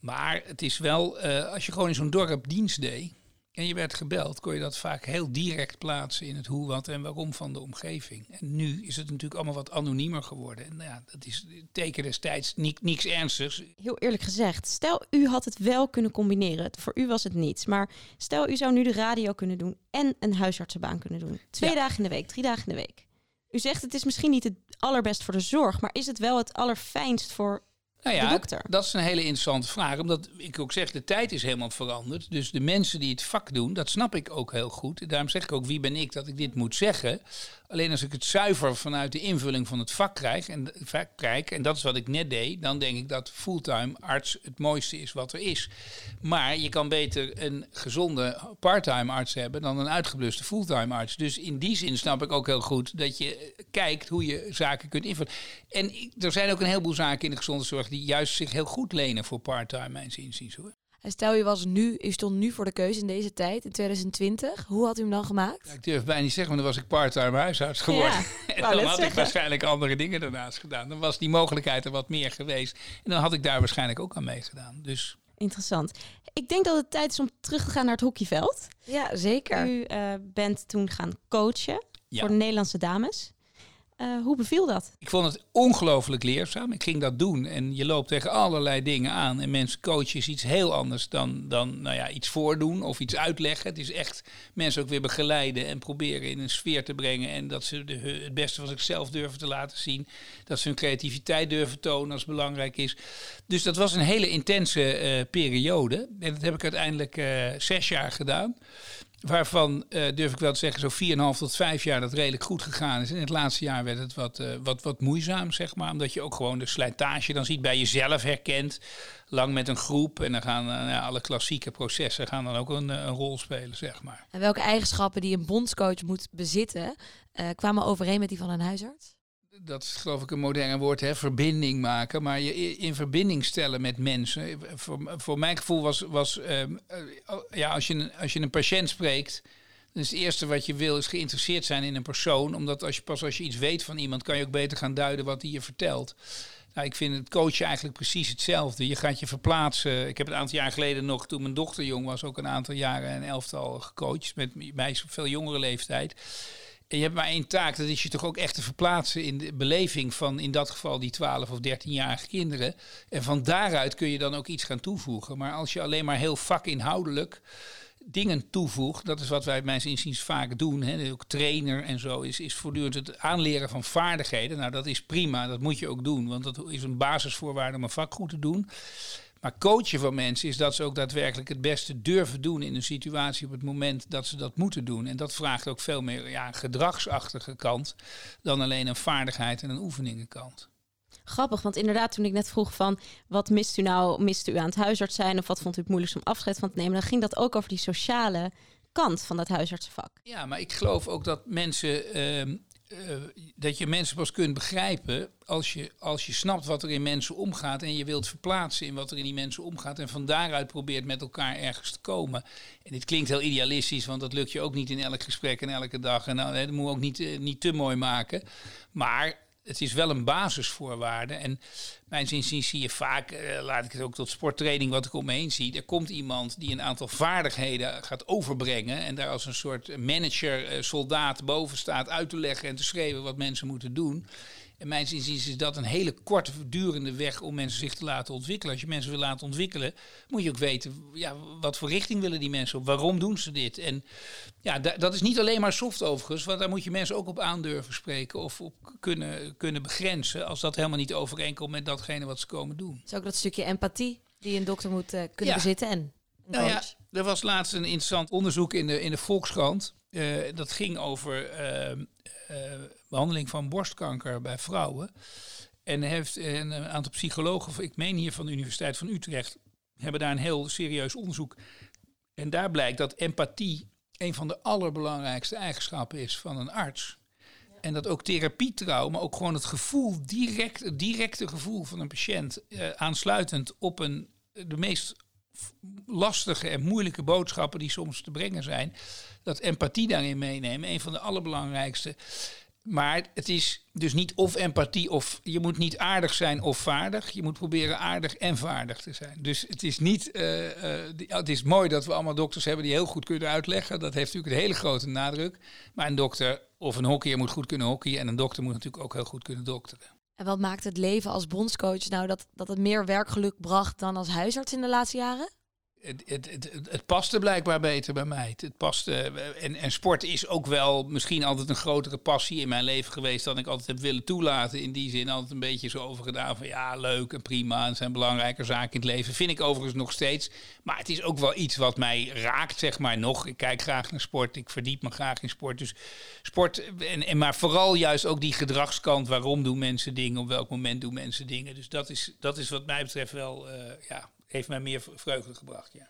Maar het is wel, als je gewoon in zo'n dorp dienst deed en je werd gebeld, kon je dat vaak heel direct plaatsen in het hoe, wat en waarom van de omgeving. En nu is het natuurlijk allemaal wat anoniemer geworden. En nou ja, dat is teken destijds ni niks ernstigs. Heel eerlijk gezegd, stel u had het wel kunnen combineren. Voor u was het niets. Maar stel u zou nu de radio kunnen doen en een huisartsenbaan kunnen doen. Twee dagen in de week, drie dagen in de week. U zegt het is misschien niet het allerbest voor de zorg, maar is het wel het allerfijnst voor nou ja, dat is een hele interessante vraag. Omdat ik ook zeg, de tijd is helemaal veranderd. Dus de mensen die het vak doen, dat snap ik ook heel goed. Daarom zeg ik ook, wie ben ik dat ik dit moet zeggen? Alleen als ik het zuiver vanuit de invulling van het vak krijg, en, vak krijg, en dat is wat ik net deed, dan denk ik dat fulltime arts het mooiste is wat er is. Maar je kan beter een gezonde parttime arts hebben dan een uitgebluste fulltime arts. Dus in die zin snap ik ook heel goed dat je kijkt hoe je zaken kunt invullen. En er zijn ook een heleboel zaken in de gezondheidszorg die juist zich heel goed lenen voor parttime, mijn inziens hoor. En stel je was nu, u stond nu voor de keuze in deze tijd, in 2020. Hoe had u hem dan gemaakt? Ja, ik durf bijna niet zeggen, want dan was ik parttime huisarts geworden. Ja, [LAUGHS] en dan had ik waarschijnlijk andere dingen daarnaast gedaan. Dan was die mogelijkheid er wat meer geweest. En dan had ik daar waarschijnlijk ook aan meegedaan. Dus Interessant. Ik denk dat het tijd is om terug te gaan naar het hockeyveld. Ja, zeker. U uh, bent toen gaan coachen voor de Nederlandse dames. Uh, hoe beviel dat? Ik vond het ongelooflijk leerzaam. Ik ging dat doen en je loopt tegen allerlei dingen aan. En mensen coachen is iets heel anders dan, dan nou ja, iets voordoen of iets uitleggen. Het is echt mensen ook weer begeleiden en proberen in een sfeer te brengen. En dat ze de, het beste van zichzelf durven te laten zien. Dat ze hun creativiteit durven tonen als belangrijk is. Dus dat was een hele intense uh, periode. En dat heb ik uiteindelijk uh, zes jaar gedaan. Waarvan uh, durf ik wel te zeggen, zo 4,5 tot 5 jaar dat redelijk goed gegaan is. In het laatste jaar werd het wat, uh, wat, wat moeizaam, zeg maar. Omdat je ook gewoon de slijtage dan ziet bij jezelf herkent. Lang met een groep. En dan gaan uh, alle klassieke processen gaan dan ook een, een, rol spelen, zeg maar. En welke eigenschappen die een bondscoach moet bezitten, kwamen overeen met die van een huisarts? Dat is geloof ik een moderne woord, hè, verbinding maken. Maar je in verbinding stellen met mensen. Voor, voor mijn gevoel was, was um, ja, als, je als je een patiënt spreekt. Dan is het eerste wat je wil is geïnteresseerd zijn in een persoon. Omdat als je, pas als je iets weet van iemand, kan je ook beter gaan duiden wat hij je vertelt. Nou, ik vind het coachen eigenlijk precies hetzelfde. Je gaat je verplaatsen. Ik heb een aantal jaar geleden nog, toen mijn dochter jong was, ook een aantal jaren een elftal gecoacht. Met mij veel jongere leeftijd. Je hebt maar één taak, dat is je toch ook echt te verplaatsen in de beleving van in dat geval die 12 of 13-jarige kinderen. En van daaruit kun je dan ook iets gaan toevoegen. Maar als je alleen maar heel vakinhoudelijk dingen toevoegt, dat is wat wij mijn inziens vaak doen, hè, ook trainer en zo, is, is voortdurend het aanleren van vaardigheden. Nou, dat is prima, dat moet je ook doen, want dat is een basisvoorwaarde om een vak goed te doen. Maar coachen van mensen is dat ze ook daadwerkelijk het beste durven doen in een situatie op het moment dat ze dat moeten doen. En dat vraagt ook veel meer ja, gedragsachtige kant dan alleen een vaardigheid en een oefeningenkant. Grappig, want inderdaad, toen ik net vroeg van wat mist u nou, mist u aan het huisarts zijn of wat vond u het moeilijkst om afscheid van te nemen, dan ging dat ook over die sociale kant van dat huisartsenvak. Ja, maar ik geloof ook dat mensen ehm, uh, dat je mensen pas kunt begrijpen als je, als je snapt wat er in mensen omgaat en je wilt verplaatsen in wat er in die mensen omgaat en van daaruit probeert met elkaar ergens te komen. En dit klinkt heel idealistisch, want dat lukt je ook niet in elk gesprek en elke dag. En nou, dat moet ook niet, uh, niet te mooi maken. Maar het is wel een basisvoorwaarde. En mijn zin zie je vaak, uh, laat ik het ook tot sporttraining wat ik om me heen zie. Er komt iemand die een aantal vaardigheden gaat overbrengen. En daar als een soort manager, uh, soldaat boven staat uit te leggen en te schrijven wat mensen moeten doen. En mijn inziens is dat een hele korte, durende weg om mensen zich te laten ontwikkelen. Als je mensen wil laten ontwikkelen, moet je ook weten, ja, wat voor richting willen die mensen op? Waarom doen ze dit? En ja, dat is niet alleen maar soft overigens, want daar moet je mensen ook op aandurven spreken of op kunnen, kunnen begrenzen als dat helemaal niet overeenkomt met datgene wat ze komen doen. Is ook dat stukje empathie die een dokter moet uh, kunnen bezitten en nou ja, er was laatst een interessant onderzoek in de, in de Volkskrant. Uh, dat ging over uh, behandeling van borstkanker bij vrouwen. En heeft een aantal psychologen, ik meen hier van de Universiteit van Utrecht, hebben daar een heel serieus onderzoek. En daar blijkt dat empathie een van de allerbelangrijkste eigenschappen is van een arts. En dat ook therapietrouw, maar ook gewoon het gevoel, direct, het directe gevoel van een patiënt, uh, aansluitend op een, de meest lastige en moeilijke boodschappen die soms te brengen zijn, dat empathie daarin meenemen, een van de allerbelangrijkste. Maar het is dus niet of empathie of je moet niet aardig zijn of vaardig. Je moet proberen aardig en vaardig te zijn. Dus het is niet. Uh, uh, het is mooi dat we allemaal dokters hebben die heel goed kunnen uitleggen. Dat heeft natuurlijk een hele grote nadruk. Maar een dokter of een hockeyer moet goed kunnen hockeyen. En een dokter moet natuurlijk ook heel goed kunnen dokteren. En wat maakt het leven als bondscoach nou dat, dat het meer werkgeluk bracht dan als huisarts in de laatste jaren? Het, het, het, het paste blijkbaar beter bij mij. Het, paste, en, en sport is ook wel misschien altijd een grotere passie in mijn leven geweest dan ik altijd heb willen toelaten. In die zin altijd een beetje zo overgedaan van ja, leuk en prima. En zijn belangrijke zaken in het leven. Vind ik overigens nog steeds. Maar het is ook wel iets wat mij raakt, zeg maar nog. Ik kijk graag naar sport. Ik verdiep me graag in sport. Dus sport, en, en maar vooral juist ook die gedragskant. Waarom doen mensen dingen? Op welk moment doen mensen dingen? Dus dat is, dat is wat mij betreft wel, uh, ja, heeft mij meer vreugde gebracht. Ja.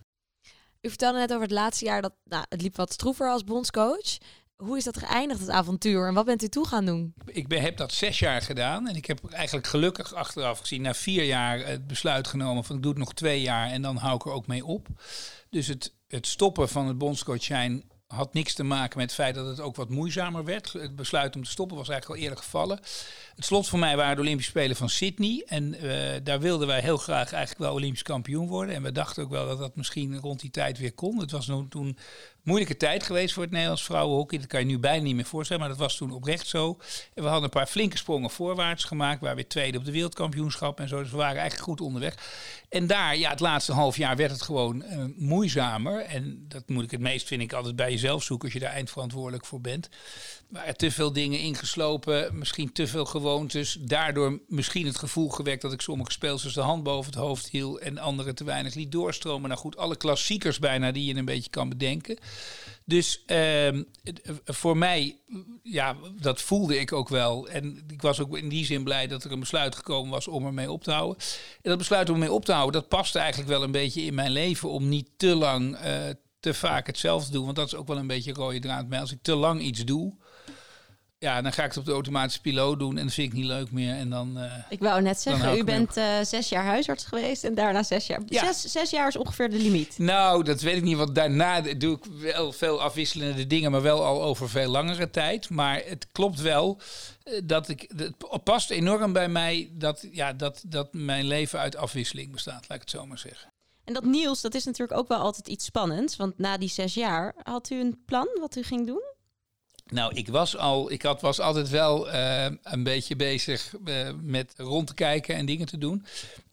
U vertelde net over het laatste jaar dat nou, het liep wat stroever als bondscoach. Hoe is dat geëindigd, het avontuur? En wat bent u toe gaan doen? Ik ben, heb dat zes jaar gedaan. En ik heb eigenlijk gelukkig achteraf gezien, na vier jaar, het besluit genomen van ik doe het nog twee jaar en dan hou ik er ook mee op. Dus het, het stoppen van het bondscoach zijn had niks te maken met het feit dat het ook wat moeizamer werd. Het besluit om te stoppen was eigenlijk al eerder gevallen. Het slot voor mij waren de Olympische Spelen van Sydney. En uh, daar wilden wij heel graag eigenlijk wel Olympisch kampioen worden. En we dachten ook wel dat dat misschien rond die tijd weer kon. Het was toen moeilijke tijd geweest voor het Nederlands vrouwenhockey. Dat kan je nu bijna niet meer voorstellen, maar dat was toen oprecht zo. En we hadden een paar flinke sprongen voorwaarts gemaakt. Waar weer tweede op de wereldkampioenschap en zo. Dus we waren eigenlijk goed onderweg. En daar, ja, het laatste half jaar werd het gewoon uh, moeizamer. En dat moet ik het meest, vind ik, altijd bij jezelf zoeken als je daar eindverantwoordelijk voor bent. Maar te veel dingen ingeslopen, misschien te veel gewoontes. Daardoor misschien het gevoel gewekt dat ik sommige speelsters de hand boven het hoofd hield en andere te weinig liet doorstromen. Nou goed, alle klassiekers bijna die je een beetje kan bedenken. Dus uh, voor mij, ja, dat voelde ik ook wel. En ik was ook in die zin blij dat er een besluit gekomen was om ermee op te houden. En dat besluit om ermee op te houden, dat paste eigenlijk wel een beetje in mijn leven om niet te lang, uh, te vaak hetzelfde te doen. Want dat is ook wel een beetje rode draad. Maar als ik te lang iets doe, ja, dan ga ik het op de automatische piloot doen en dat vind ik niet leuk meer. En dan, uh, ik wou net zeggen, u bent uh, zes jaar huisarts geweest en daarna zes jaar. Ja. Zes, zes jaar is ongeveer de limiet. Nou, dat weet ik niet, want daarna doe ik wel veel afwisselende dingen, maar wel al over veel langere tijd. Maar het klopt wel uh, dat ik, het past enorm bij mij dat, ja, dat, dat mijn leven uit afwisseling bestaat, laat ik het zo maar zeggen. En dat nieuws, dat is natuurlijk ook wel altijd iets spannends. Want na die zes jaar, had u een plan wat u ging doen? Nou, ik was al, ik had, was altijd wel uh, een beetje bezig uh, met rond te kijken en dingen te doen.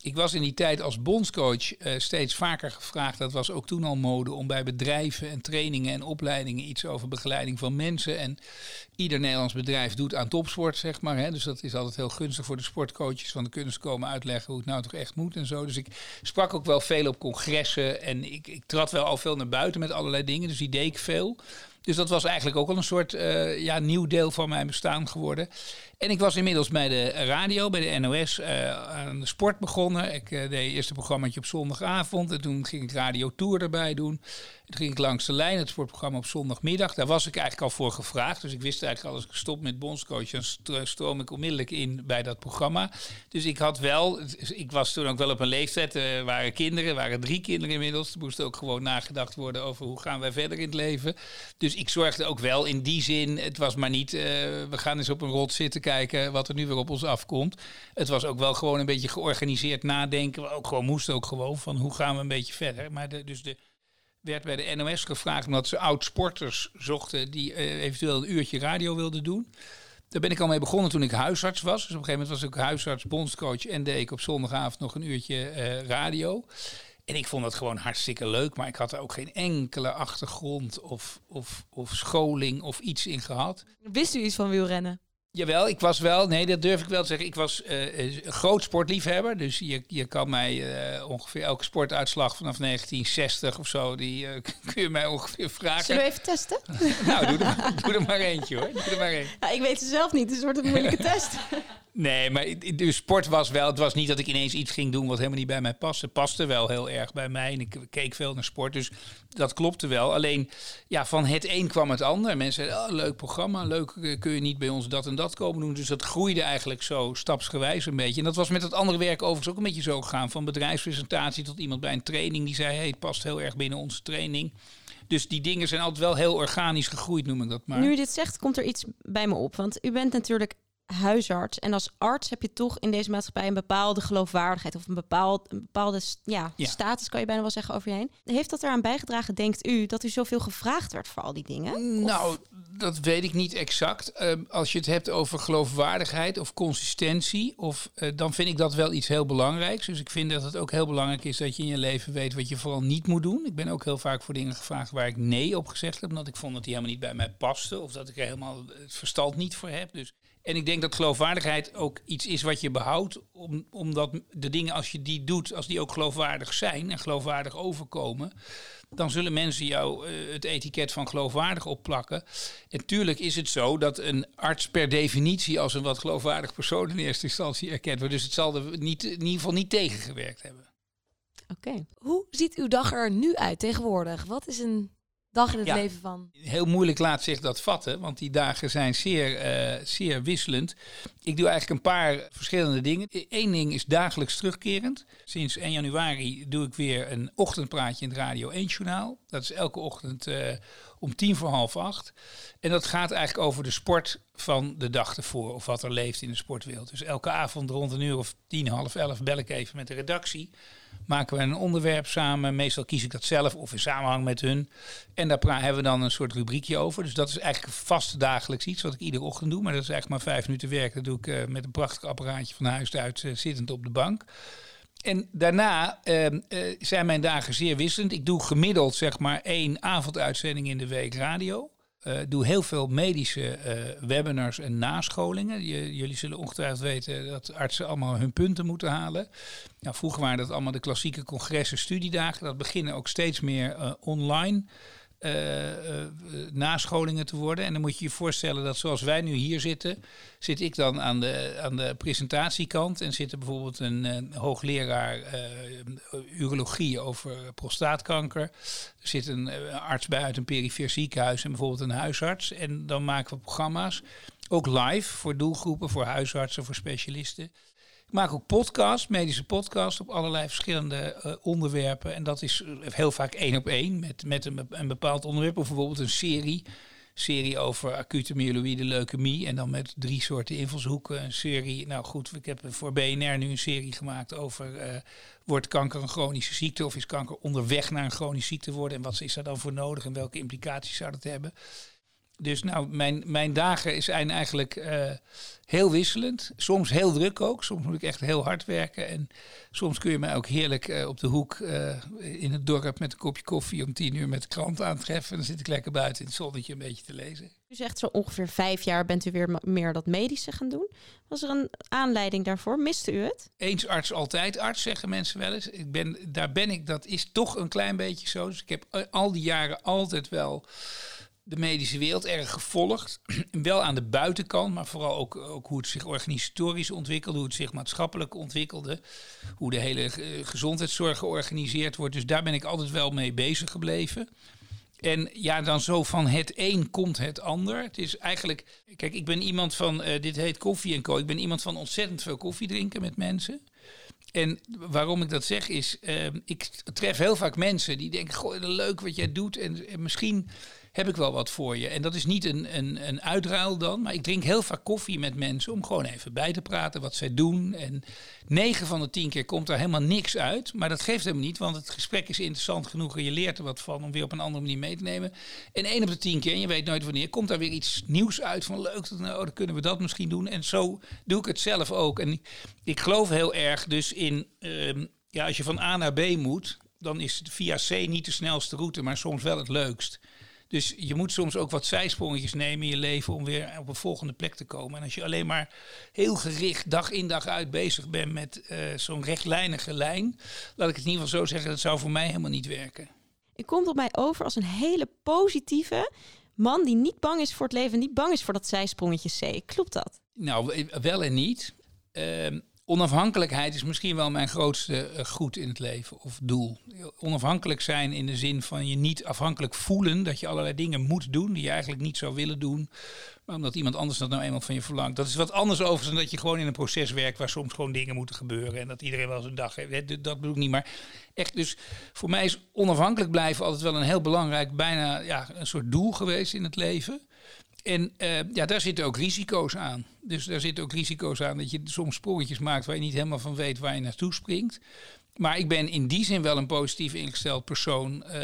Ik was in die tijd als bondscoach uh, steeds vaker gevraagd, dat was ook toen al mode, om bij bedrijven en trainingen en opleidingen iets over begeleiding van mensen. En ieder Nederlands bedrijf doet aan topsport, zeg maar. Hè. Dus dat is altijd heel gunstig voor de sportcoaches, want dan kunnen ze komen uitleggen hoe het nou toch echt moet en zo. Dus ik sprak ook wel veel op congressen en ik, ik trad wel al veel naar buiten met allerlei dingen, dus die deed ik veel. Dus dat was eigenlijk ook al een soort uh, ja, nieuw deel van mijn bestaan geworden. En ik was inmiddels bij de radio, bij de NOS, uh, aan de sport begonnen. Ik uh, deed eerst een programmaatje op zondagavond. En toen ging ik Radio Tour erbij doen. Ging ik langs de lijn, het sportprogramma op zondagmiddag. Daar was ik eigenlijk al voor gevraagd. Dus ik wist eigenlijk al, als ik stop met bondscoach, dan stroom ik onmiddellijk in bij dat programma. Dus ik had wel, ik was toen ook wel op een leeftijd. Er waren kinderen, waren drie kinderen inmiddels. Er moest ook gewoon nagedacht worden over hoe gaan wij verder in het leven. Dus ik zorgde ook wel in die zin, het was maar niet, uh, we gaan eens op een rot zitten kijken wat er nu weer op ons afkomt. Het was ook wel gewoon een beetje georganiseerd nadenken. Ook gewoon moest ook gewoon van hoe gaan we een beetje verder. Maar dus de werd bij de NOS gevraagd omdat ze oud sporters zochten die uh, eventueel een uurtje radio wilden doen. Daar ben ik al mee begonnen toen ik huisarts was. Dus op een gegeven moment was ik huisarts, bondscoach en deed ik op zondagavond nog een uurtje eh, radio. En ik vond dat gewoon hartstikke leuk, maar ik had er ook geen enkele achtergrond of, of, of scholing of iets in gehad. Wist u iets van wielrennen? Jawel, ik was wel, nee, dat durf ik wel te zeggen. Ik was uh, groot sportliefhebber. Dus je, je kan mij uh, ongeveer elke sportuitslag vanaf 1960 of zo, die [LAUGHS] uh, kun je mij ongeveer vragen. Zullen we even testen? nou, doe er, [LAUGHS] doe er maar eentje hoor. Doe er maar één. Ja, ik weet het zelf niet, dus het wordt een moeilijke [LAUGHS] test. Nee, maar de sport was wel. Het was niet dat ik ineens iets ging doen wat helemaal niet bij mij paste. Het paste wel heel erg bij mij. En ik keek veel naar sport. Dus dat klopte wel. Alleen ja, van het een kwam het ander. Mensen zeiden: oh, leuk programma. Leuk kun je niet bij ons dat en dat komen doen. Dus dat groeide eigenlijk zo stapsgewijs een beetje. En dat was met het andere werk overigens ook een beetje zo gegaan. Van bedrijfspresentatie tot iemand bij een training die zei: hey, het past heel erg binnen onze training. Dus die dingen zijn altijd wel heel organisch gegroeid, noem ik dat maar. Nu je dit zegt, komt er iets bij me op. Want u bent natuurlijk huisarts. En als arts heb je toch in deze maatschappij een bepaalde geloofwaardigheid of een, bepaald, een bepaalde ja, status, kan je bijna wel zeggen, over je heen. Heeft dat eraan bijgedragen, denkt u, dat u zoveel gevraagd werd voor al die dingen? Nou, dat weet ik niet exact. Ehm, als je het hebt over geloofwaardigheid of consistentie, of, uh, dan vind ik dat wel iets heel belangrijks. Dus ik vind dat het ook heel belangrijk is dat je in je leven weet wat je vooral niet moet doen. Ik ben ook heel vaak voor dingen gevraagd waar ik nee op gezegd heb, omdat ik vond dat die helemaal niet bij mij paste of dat ik er helemaal het verstand niet voor heb. Dus en ik denk dat geloofwaardigheid ook iets is wat je behoudt, om, omdat de dingen als je die doet, als die ook geloofwaardig zijn en geloofwaardig overkomen, dan zullen mensen jou uh, het etiket van geloofwaardig opplakken. En tuurlijk is het zo dat een arts per definitie als een wat geloofwaardig persoon in eerste instantie erkend wordt. Dus het zal er niet, in ieder geval niet tegengewerkt hebben. Oké. Hoe ziet uw dag er nu uit tegenwoordig? Wat is een dag in het leven van? Heel moeilijk laat zich dat vatten, want die dagen zijn zeer, uh, zeer wisselend. Ik doe eigenlijk een paar verschillende dingen. Eén ding is dagelijks terugkerend. Sinds 1 januari doe ik weer een ochtendpraatje in het Radio 1 Journaal. Dat is elke ochtend uh, om tien voor half acht. En dat gaat eigenlijk over de sport van de dag ervoor, of wat er leeft in de sportwereld. Dus elke avond rond een uur of tien, half elf bel ik even met de redactie maken we een onderwerp samen. Meestal kies ik dat zelf of in samenhang met hun. En daar hebben we dan een soort rubriekje over. Dus dat is eigenlijk vast dagelijks iets wat ik iedere ochtend doe. Maar dat is eigenlijk maar vijf minuten werk. Dat doe ik uh, met een prachtig apparaatje van huis uit, uh, zittend op de bank. En daarna uh, zijn mijn dagen zeer wisselend. Ik doe gemiddeld zeg maar één avonduitzending in de week radio. Uh, doe heel veel medische uh, webinars en nascholingen. Jullie zullen ongetwijfeld weten dat artsen allemaal hun punten moeten halen. Nou, vroeger waren dat allemaal de klassieke congressen, studiedagen. Dat beginnen ook steeds meer uh, online nascholingen te worden. En dan moet je je voorstellen dat zoals wij nu hier zitten, zit ik dan aan de, aan de presentatiekant en zit er bijvoorbeeld een, hoogleraar urologie over prostaatkanker. Er zit een arts bij uit een perifeer ziekenhuis en bijvoorbeeld een huisarts. En dan maken we programma's, ook live voor doelgroepen, voor huisartsen, voor specialisten. Maak ook podcasts, medische podcasts op allerlei verschillende uh, onderwerpen. En dat is heel vaak één op één met, met een, bepaald onderwerp. Of bijvoorbeeld een serie. Serie over acute myeloïde leukemie. En dan met drie soorten invalshoeken. Een serie, nou goed, ik heb voor BNR nu een serie gemaakt over... Uh, wordt kanker een chronische ziekte of is kanker onderweg naar een chronische ziekte worden? En wat is daar dan voor nodig en welke implicaties zou dat hebben? Dus nou, mijn, mijn dagen zijn eigenlijk uh, heel wisselend. Soms heel druk ook. Soms moet ik echt heel hard werken. En soms kun je mij ook heerlijk uh, op de hoek uh, in het dorp met een kopje koffie om tien uur met de krant aantreffen. En dan zit ik lekker buiten in het zonnetje een beetje te lezen. U zegt zo ongeveer vijf jaar bent u weer meer dat medische gaan doen. Was er een aanleiding daarvoor? Miste u het? Eens arts, altijd arts, zeggen mensen wel eens. Ik ben, daar ben ik, dat is toch een klein beetje zo. Dus ik heb al die jaren altijd wel de medische wereld erg gevolgd. [CLEARS THROAT] Wel aan de buitenkant, maar vooral ook, ook hoe het zich organisatorisch ontwikkelde, hoe het zich maatschappelijk ontwikkelde, hoe de hele eh, gezondheidszorg georganiseerd wordt. Dus daar ben ik altijd wel mee bezig gebleven. En ja, dan zo van het een komt het ander. Het is eigenlijk, kijk, ik ben iemand van, uh, dit heet koffie en co. Ik ben iemand van ontzettend veel koffie drinken met mensen. En waarom ik dat zeg is, uh, ik tref heel vaak mensen die denken, goh, leuk wat jij doet. En misschien heb ik wel wat voor je. En dat is niet een, een, een uitruil dan, maar ik drink heel vaak koffie met mensen om gewoon even bij te praten wat zij doen. En 9 van de 10 keer komt er helemaal niks uit, maar dat geeft helemaal niet, want het gesprek is interessant genoeg en je leert er wat van om weer op een andere manier mee te nemen. En 1 op de 10 keer, en je weet nooit wanneer, komt daar weer iets nieuws uit van leuk, nou, dan kunnen we dat misschien doen. En zo doe ik het zelf ook. En ik geloof heel erg dus in, ehm, ja, als je van A naar B moet, dan is via C niet de snelste route, maar soms wel het leukst. Dus je moet soms ook wat zijsprongetjes nemen in je leven om weer op een volgende plek te komen. En als je alleen maar heel gericht dag in dag uit bezig bent met uh, zo'n rechtlijnige lijn, laat ik het in ieder geval zo zeggen, dat zou voor mij helemaal niet werken. U komt op mij over als een hele positieve man die niet bang is voor het leven, niet bang is voor dat zijsprongetje C. Klopt dat? Nou, wel en niet. Uh, onafhankelijkheid is misschien wel mijn grootste uh, goed in het leven of doel. Onafhankelijk zijn in de zin van je niet afhankelijk voelen dat je allerlei dingen moet doen die je eigenlijk niet zou willen doen, maar omdat iemand anders dat nou eenmaal van je verlangt. Dat is wat anders overigens dan dat je gewoon in een proces werkt waar soms gewoon dingen moeten gebeuren en dat iedereen wel zijn dag heeft. Dat bedoel ik niet, maar echt dus voor mij is onafhankelijk blijven altijd wel een heel belangrijk, bijna ja, een soort doel geweest in het leven. En uh, ja, daar zitten ook risico's aan. Dus daar zitten ook risico's aan dat je soms sprongetjes maakt waar je niet helemaal van weet waar je naartoe springt. Maar ik ben in die zin wel een positief ingesteld persoon. Uh,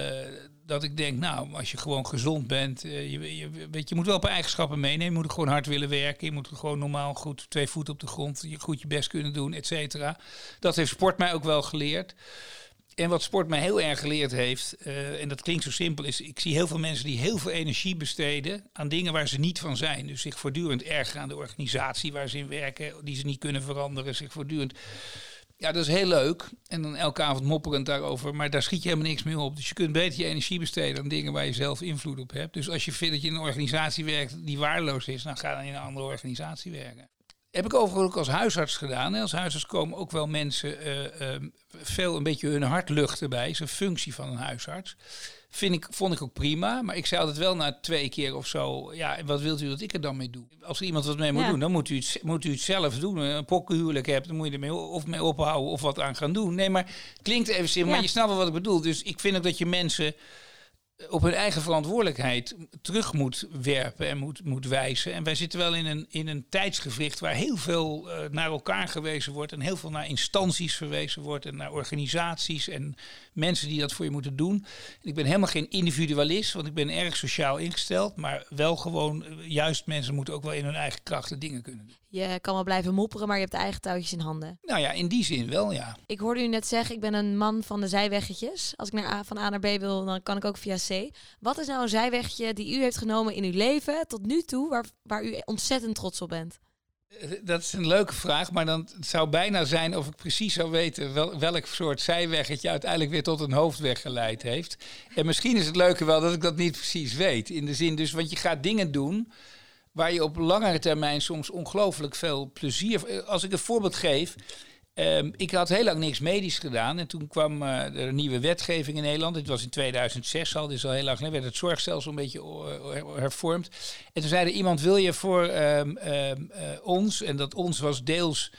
dat ik denk, nou, als je gewoon gezond bent, je, je, weet, je moet wel een paar eigenschappen meenemen. Je moet gewoon hard willen werken. Je moet gewoon normaal goed twee voeten op de grond, je goed je best kunnen doen, et cetera. Dat heeft sport mij ook wel geleerd. En wat sport mij heel erg geleerd heeft, uh, en dat klinkt zo simpel, is ik zie heel veel mensen die heel veel energie besteden aan dingen waar ze niet van zijn. Dus zich voortdurend ergeren aan de organisatie waar ze in werken, die ze niet kunnen veranderen, zich voortdurend. Ja, dat is heel leuk. En dan elke avond mopperend daarover. Maar daar schiet je helemaal niks meer op. Dus je kunt beter je energie besteden aan dingen waar je zelf invloed op hebt. Dus als je vindt dat je in een organisatie werkt die waardeloos is, dan ga dan in een andere organisatie werken heb ik overigens ook als huisarts gedaan. Als huisarts komen ook wel mensen uh, uh, veel een beetje hun hart luchten bij. is een functie van een huisarts. Vind ik, vond ik ook prima. Maar ik zei altijd wel na twee keer of zo... ja, wat wilt u dat ik er dan mee doe? Als er iemand wat mee moet doen, dan moet u, het, moet u het zelf doen. Een pokkenhuwelijk hebt, dan moet je ermee of mee ophouden of wat aan gaan doen. Nee, maar klinkt even simpel, maar je snapt wel wat ik bedoel. Dus ik vind ook dat je mensen op hun eigen verantwoordelijkheid terug moet werpen en moet, moet wijzen. En wij zitten wel in een, in een tijdsgevricht waar heel veel uh, naar elkaar gewezen wordt en heel veel naar instanties verwezen wordt en naar organisaties en mensen die dat voor je moeten doen. ik ben helemaal geen individualist, want ik ben erg sociaal ingesteld, maar wel gewoon, eh, juist mensen moeten ook wel in hun eigen krachten dingen kunnen doen. Je kan wel blijven mopperen, maar je hebt eigen touwtjes in handen. Nou ja, in die zin wel, ja. Ik hoorde u net zeggen, ik ben een man van de zijweggetjes. Als ik naar A, van A naar B wil, dan kan ik ook via C. Wat is nou een zijweggetje die u heeft genomen in uw leven tot nu toe, waar, waar u ontzettend trots op bent? Eh, dat is een leuke vraag, maar dan het zou bijna zijn of ik precies zou weten wel, welk soort zijweggetje uiteindelijk weer tot een hoofdweg geleid heeft. En misschien is het leuke wel dat ik dat niet precies weet. In de zin dus, want je gaat dingen doen waar je op langere termijn soms ongelooflijk veel plezier. Eh, als ik een voorbeeld geef. Um, ik had heel lang niks medisch gedaan. En toen kwam uh, er een nieuwe wetgeving in Nederland. Dit was in 2006 al, dus al heel lang geleden. werd het zorgstelsel een beetje uh, hervormd. En toen zei er iemand, wil je voor um, um, ons... en dat ons was deels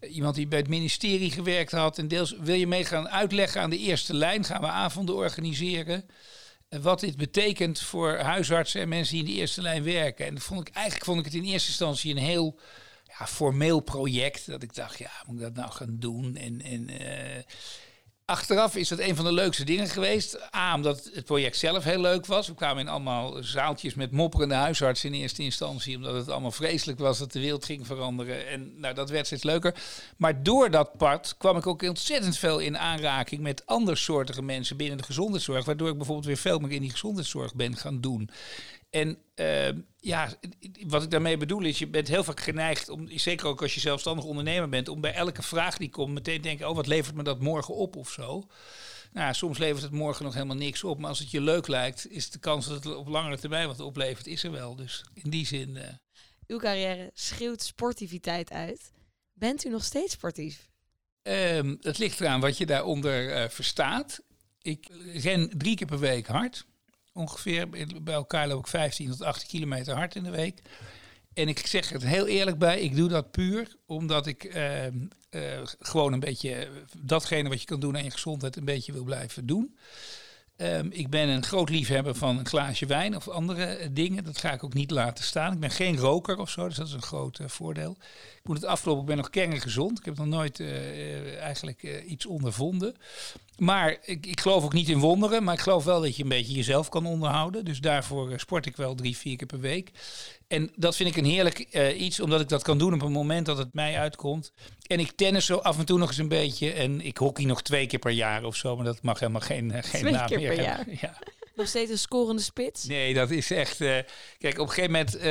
iemand die bij het ministerie gewerkt had... en deels wil je mee gaan uitleggen aan de eerste lijn. Gaan we avonden organiseren wat dit betekent voor huisartsen en mensen die in de eerste lijn werken. En vond ik, eigenlijk vond ik het in eerste instantie een heel ja, formeel project. Dat ik dacht, ja, moet ik dat nou gaan doen? En, en uh, Achteraf is dat een van de leukste dingen geweest. A, omdat het project zelf heel leuk was. We kwamen in allemaal zaaltjes met mopperende huisartsen in eerste instantie. Omdat het allemaal vreselijk was dat de wereld ging veranderen. En nou, dat werd steeds leuker. Maar door dat pad kwam ik ook ontzettend veel in aanraking met andersoortige mensen binnen de gezondheidszorg. Waardoor ik bijvoorbeeld weer veel meer in die gezondheidszorg ben gaan doen. En uh, ja, wat ik daarmee bedoel is, je bent heel vaak geneigd, om, zeker ook als je zelfstandig ondernemer bent, om bij elke vraag die komt meteen te denken, oh wat levert me dat morgen op of zo. Nou, soms levert het morgen nog helemaal niks op, maar als het je leuk lijkt, is de kans dat het op langere termijn wat oplevert, is er wel. Dus in die zin... Uh... Uw carrière schreeuwt sportiviteit uit. Bent u nog steeds sportief? Um, het ligt eraan wat je daaronder uh, verstaat. Ik ren drie keer per week hard ongeveer. Bij elkaar loop ik 15 tot 18 kilometer hard in de week. En ik zeg het heel eerlijk bij, ik doe dat puur omdat ik uh, uh, gewoon een beetje datgene wat je kan doen aan je gezondheid een beetje wil blijven doen. Ehm, ik ben een groot liefhebber van een glaasje wijn of andere eh, dingen. Dat ga ik ook niet laten staan. Ik ben geen roker of zo, dus dat is een groot eh, voordeel. Moet het afgelopen, ik ben nog kerngezond. Ik heb nog nooit eh, eigenlijk iets ondervonden. Maar ik, ik geloof ook niet in wonderen, maar ik geloof wel dat je een beetje jezelf kan onderhouden. Dus daarvoor sport ik wel drie, vier keer per week. En dat vind ik een heerlijk iets, omdat ik dat kan doen op een moment dat het mij uitkomt. En ik tennis zo af en toe nog eens een beetje. En ik hockey nog twee keer per jaar of zo, maar dat mag helemaal geen, geen naam meer [LAUGHS] Ja. Nog steeds een scorende spits? Nee, dat is echt. Uh, kijk, op een gegeven moment uh,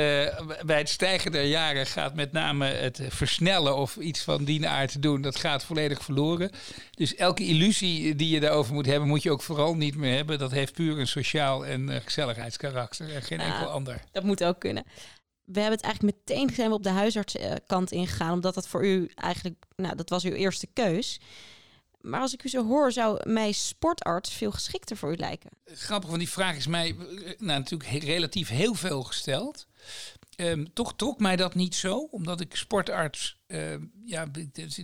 bij het stijgen der jaren gaat met name het versnellen of iets van die aard doen, dat gaat volledig verloren. Dus elke illusie die je daarover moet hebben, moet je ook vooral niet meer hebben. Dat heeft puur een sociaal en uh, gezelligheidskarakter en geen enkel ander. Dat moet ook kunnen. We hebben het eigenlijk meteen zijn we op de huisartskant ingegaan, omdat dat voor u eigenlijk, nou, dat was uw eerste keus. Maar als ik u zo hoor, zou mij sportarts veel geschikter voor u lijken. Grappig, want die vraag is mij eh, nou, natuurlijk relatief heel veel gesteld. Um, toch trok mij dat niet zo, omdat ik sportarts, uh, ja,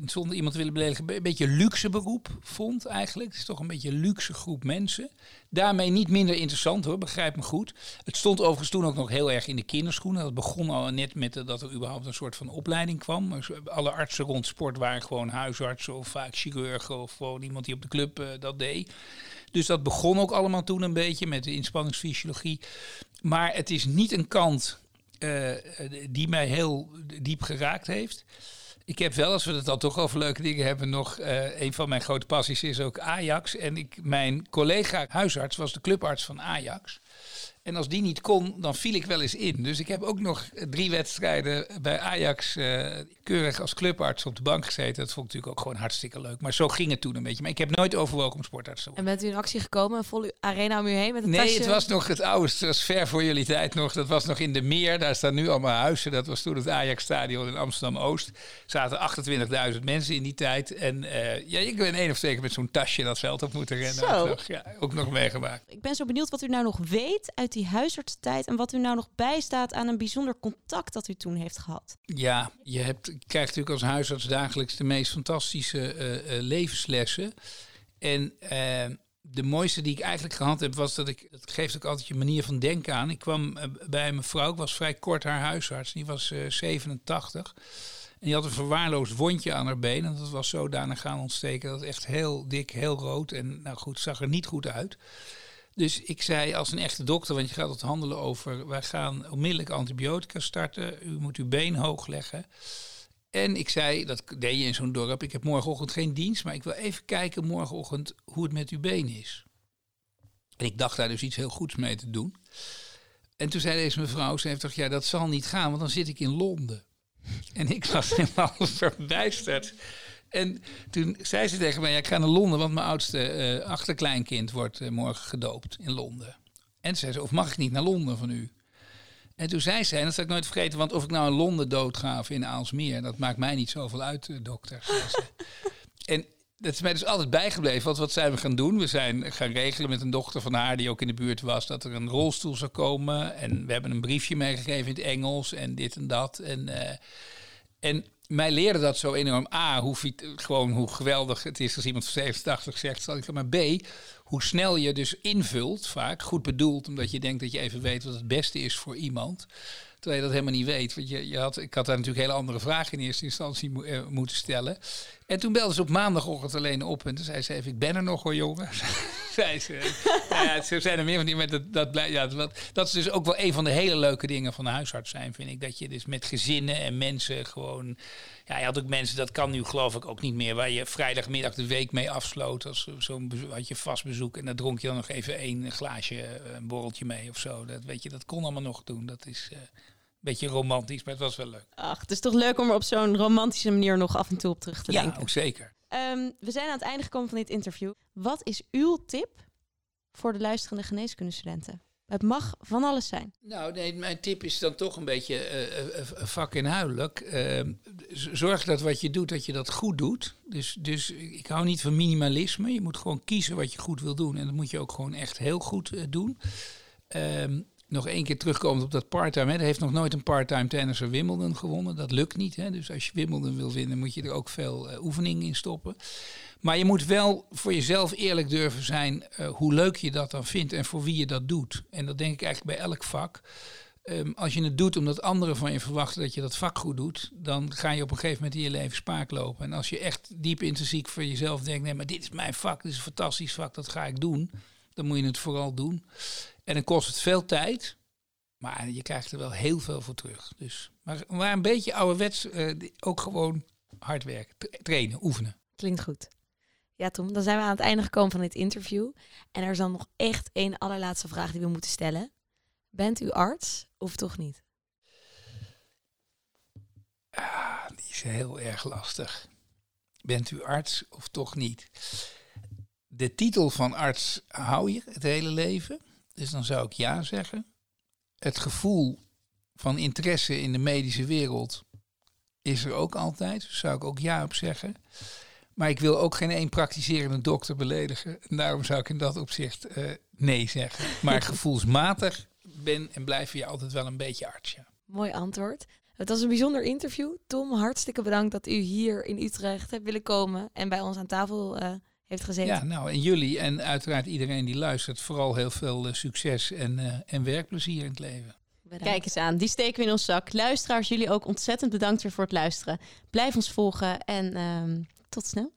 zonder iemand te willen beledigen, een beetje luxe beroep vond eigenlijk. Het is toch een beetje een luxe groep mensen. Daarmee niet minder interessant hoor, begrijp me goed. Het stond overigens toen ook nog heel erg in de kinderschoenen. Dat begon al net met dat er überhaupt een soort van opleiding kwam. Alle artsen rond sport waren gewoon huisartsen of vaak chirurgen of gewoon iemand die op de club uh, dat deed. Dus dat begon ook allemaal toen een beetje met de inspanningsfysiologie. Maar het is niet een kant uh, die mij heel diep geraakt heeft. Ik heb wel, als we het dan toch over leuke dingen hebben, nog uh, een van mijn grote passies is ook Ajax. En ik, mijn collega huisarts was de clubarts van Ajax. En als die niet kon, dan viel ik wel eens in. Dus ik heb ook nog drie wedstrijden bij Ajax uh, keurig als clubarts op de bank gezeten. Dat vond ik natuurlijk ook gewoon hartstikke leuk. Maar zo ging het toen een beetje. Maar ik heb nooit overwogen om sportarts te worden. En bent u in actie gekomen, volle arena om u heen met een Nee, het was nog het oude. Het was ver voor jullie tijd nog. Dat was nog in de Meer. Daar staan nu allemaal huizen. Dat was toen het Ajax-stadion in Amsterdam-Oost. Er zaten 28.000 mensen in die tijd. En uh, ja, ik ben één of twee keer met zo'n tasje dat veld op moeten rennen. Zo. Nog, ja, ook nog meegemaakt. Ik ben zo benieuwd wat u nou nog weet uit die huisartstijd en wat u nou nog bijstaat aan een bijzonder contact dat u toen heeft gehad. Ja, je hebt, krijgt natuurlijk als huisarts dagelijks de meest fantastische uh, uh, levenslessen. En uh, de mooiste die ik eigenlijk gehad heb, was dat ik, dat geeft ook altijd je manier van denken aan. Ik kwam bij mijn vrouw, ik was vrij kort haar huisarts, die was 87. En die had een verwaarloosd wondje aan haar been. En dat was zodanig gaan ontsteken dat het echt heel dik, heel rood en nou goed, zag er niet goed uit. Dus ik zei als een echte dokter, want je gaat het handelen over, wij gaan onmiddellijk antibiotica starten, u moet uw been hoog leggen. En ik zei, dat deed je in zo'n dorp, ik heb morgenochtend geen dienst, maar ik wil even kijken morgenochtend hoe het met uw been is. En ik dacht daar dus iets heel goeds mee te doen. En toen zei deze mevrouw, ze heeft toch, ja dat zal niet gaan, want dan zit ik in Londen. En ik was [LAUGHS] helemaal verbijsterd. En toen zei ze tegen mij, ja, ik ga naar Londen, want mijn oudste uh, achterkleinkind wordt uh, morgen gedoopt in Londen. En zei ze, of mag ik niet naar Londen van u? En toen zei ze, en dat zal ik nooit vergeten, want of ik nou in Londen doodga of in Aalsmeer, dat maakt mij niet zoveel uit, uh, dokter. [LAUGHS] en dat is mij dus altijd bijgebleven. Want wat zijn we gaan doen? We zijn gaan regelen met een dochter van haar die ook in de buurt was dat er een rolstoel zou komen. En we hebben een briefje meegegeven in het Engels en dit en dat. En, uh, en mij leerde dat zo enorm. A, hoe, gewoon hoe geweldig het is als iemand van 87 zegt, ik maar B, hoe snel je dus invult, vaak goed bedoeld, omdat je denkt dat je even weet wat het beste is voor iemand. Terwijl je dat helemaal niet weet. Want je, je had, ik had daar natuurlijk hele andere vragen in eerste instantie uh, moeten stellen. En toen belde ze op maandagochtend alleen op. En toen zei ze even, ik ben er nog hoor jongen. [LAUGHS] zei ze. ja, zijn er meer van die met dat, dat, ja, dat, dat is dus ook wel een van de hele leuke dingen van de huisarts zijn, vind ik. Dat je dus met gezinnen en mensen gewoon... Ja, je had ook mensen, dat kan nu geloof ik ook niet meer, waar je vrijdagmiddag de week mee afsloot. Als zo'n had je vast bezoek en dan dronk je dan nog even één glaasje, een borreltje mee of zo. Dat, weet je, dat kon allemaal nog doen. Dat is... Uh, beetje romantisch, maar het was wel leuk. Ach, het is toch leuk om er op zo'n romantische manier nog af en toe op terug te ja, denken. Ja, ook zeker. Um, we zijn aan het einde gekomen van dit interview. Wat is uw tip voor de luisterende geneeskundestudenten? Het mag van alles zijn. Nou, nee, mijn tip is dan toch een beetje uh, uh, vakinhoudelijk. Uh, zorg dat wat je doet, dat je dat goed doet. Dus, dus ik hou niet van minimalisme. Je moet gewoon kiezen wat je goed wil doen. En dat moet je ook gewoon echt heel goed doen. Um, nog één keer terugkomend op dat parttime. hè. Er heeft nog nooit een parttime tennisser Wimbledon gewonnen. Dat lukt niet. Hè. Dus als je Wimbledon wil winnen, moet je er ook veel eh, oefening in stoppen. Maar je moet wel voor jezelf eerlijk durven zijn eh, hoe leuk je dat dan vindt en voor wie je dat doet. En dat denk ik eigenlijk bij elk vak. Ehm, als je het doet omdat anderen van je verwachten dat je dat vak goed doet, dan ga je op een gegeven moment in je leven spaak lopen. En als je echt diep intrinsiek voor jezelf denkt, nee, maar dit is mijn vak, dit is een fantastisch vak, dat ga ik doen, dan moet je het vooral doen. En dan kost het veel tijd, maar je krijgt er wel heel veel voor terug. Dus, maar, maar een beetje ouderwets, die- ook gewoon hard werken, tra- trainen, oefenen. Klinkt goed. Ja, Tom, dan zijn we aan het einde gekomen van dit interview. En er is dan nog echt één allerlaatste vraag die we moeten stellen. Bent u arts of toch niet? Ah, die is heel erg lastig. Bent u arts of toch niet? De titel van arts hou je het hele leven. Dus dan zou ik ja zeggen. Het gevoel van interesse in de medische wereld is er ook altijd. Dus zou ik ook ja op zeggen. Maar ik wil ook geen één praktiserende dokter beledigen. En daarom zou ik in dat opzicht eh, nee zeggen. Maar [LAUGHS] gevoelsmatig ben en blijf je altijd wel een beetje arts. Ja. Mooi antwoord. Het was een bijzonder interview. Tom, hartstikke bedankt dat u hier in Utrecht hebt willen komen en bij ons aan tafel eh, heeft gezeten. Ja, nou en jullie en uiteraard iedereen die luistert, vooral heel veel eh, succes en, eh, en werkplezier in het leven. Bedankt. Kijk eens aan, die steken we in ons zak. Luisteraars, jullie ook ontzettend bedankt weer voor het luisteren. Blijf ons volgen en ehm, tot snel.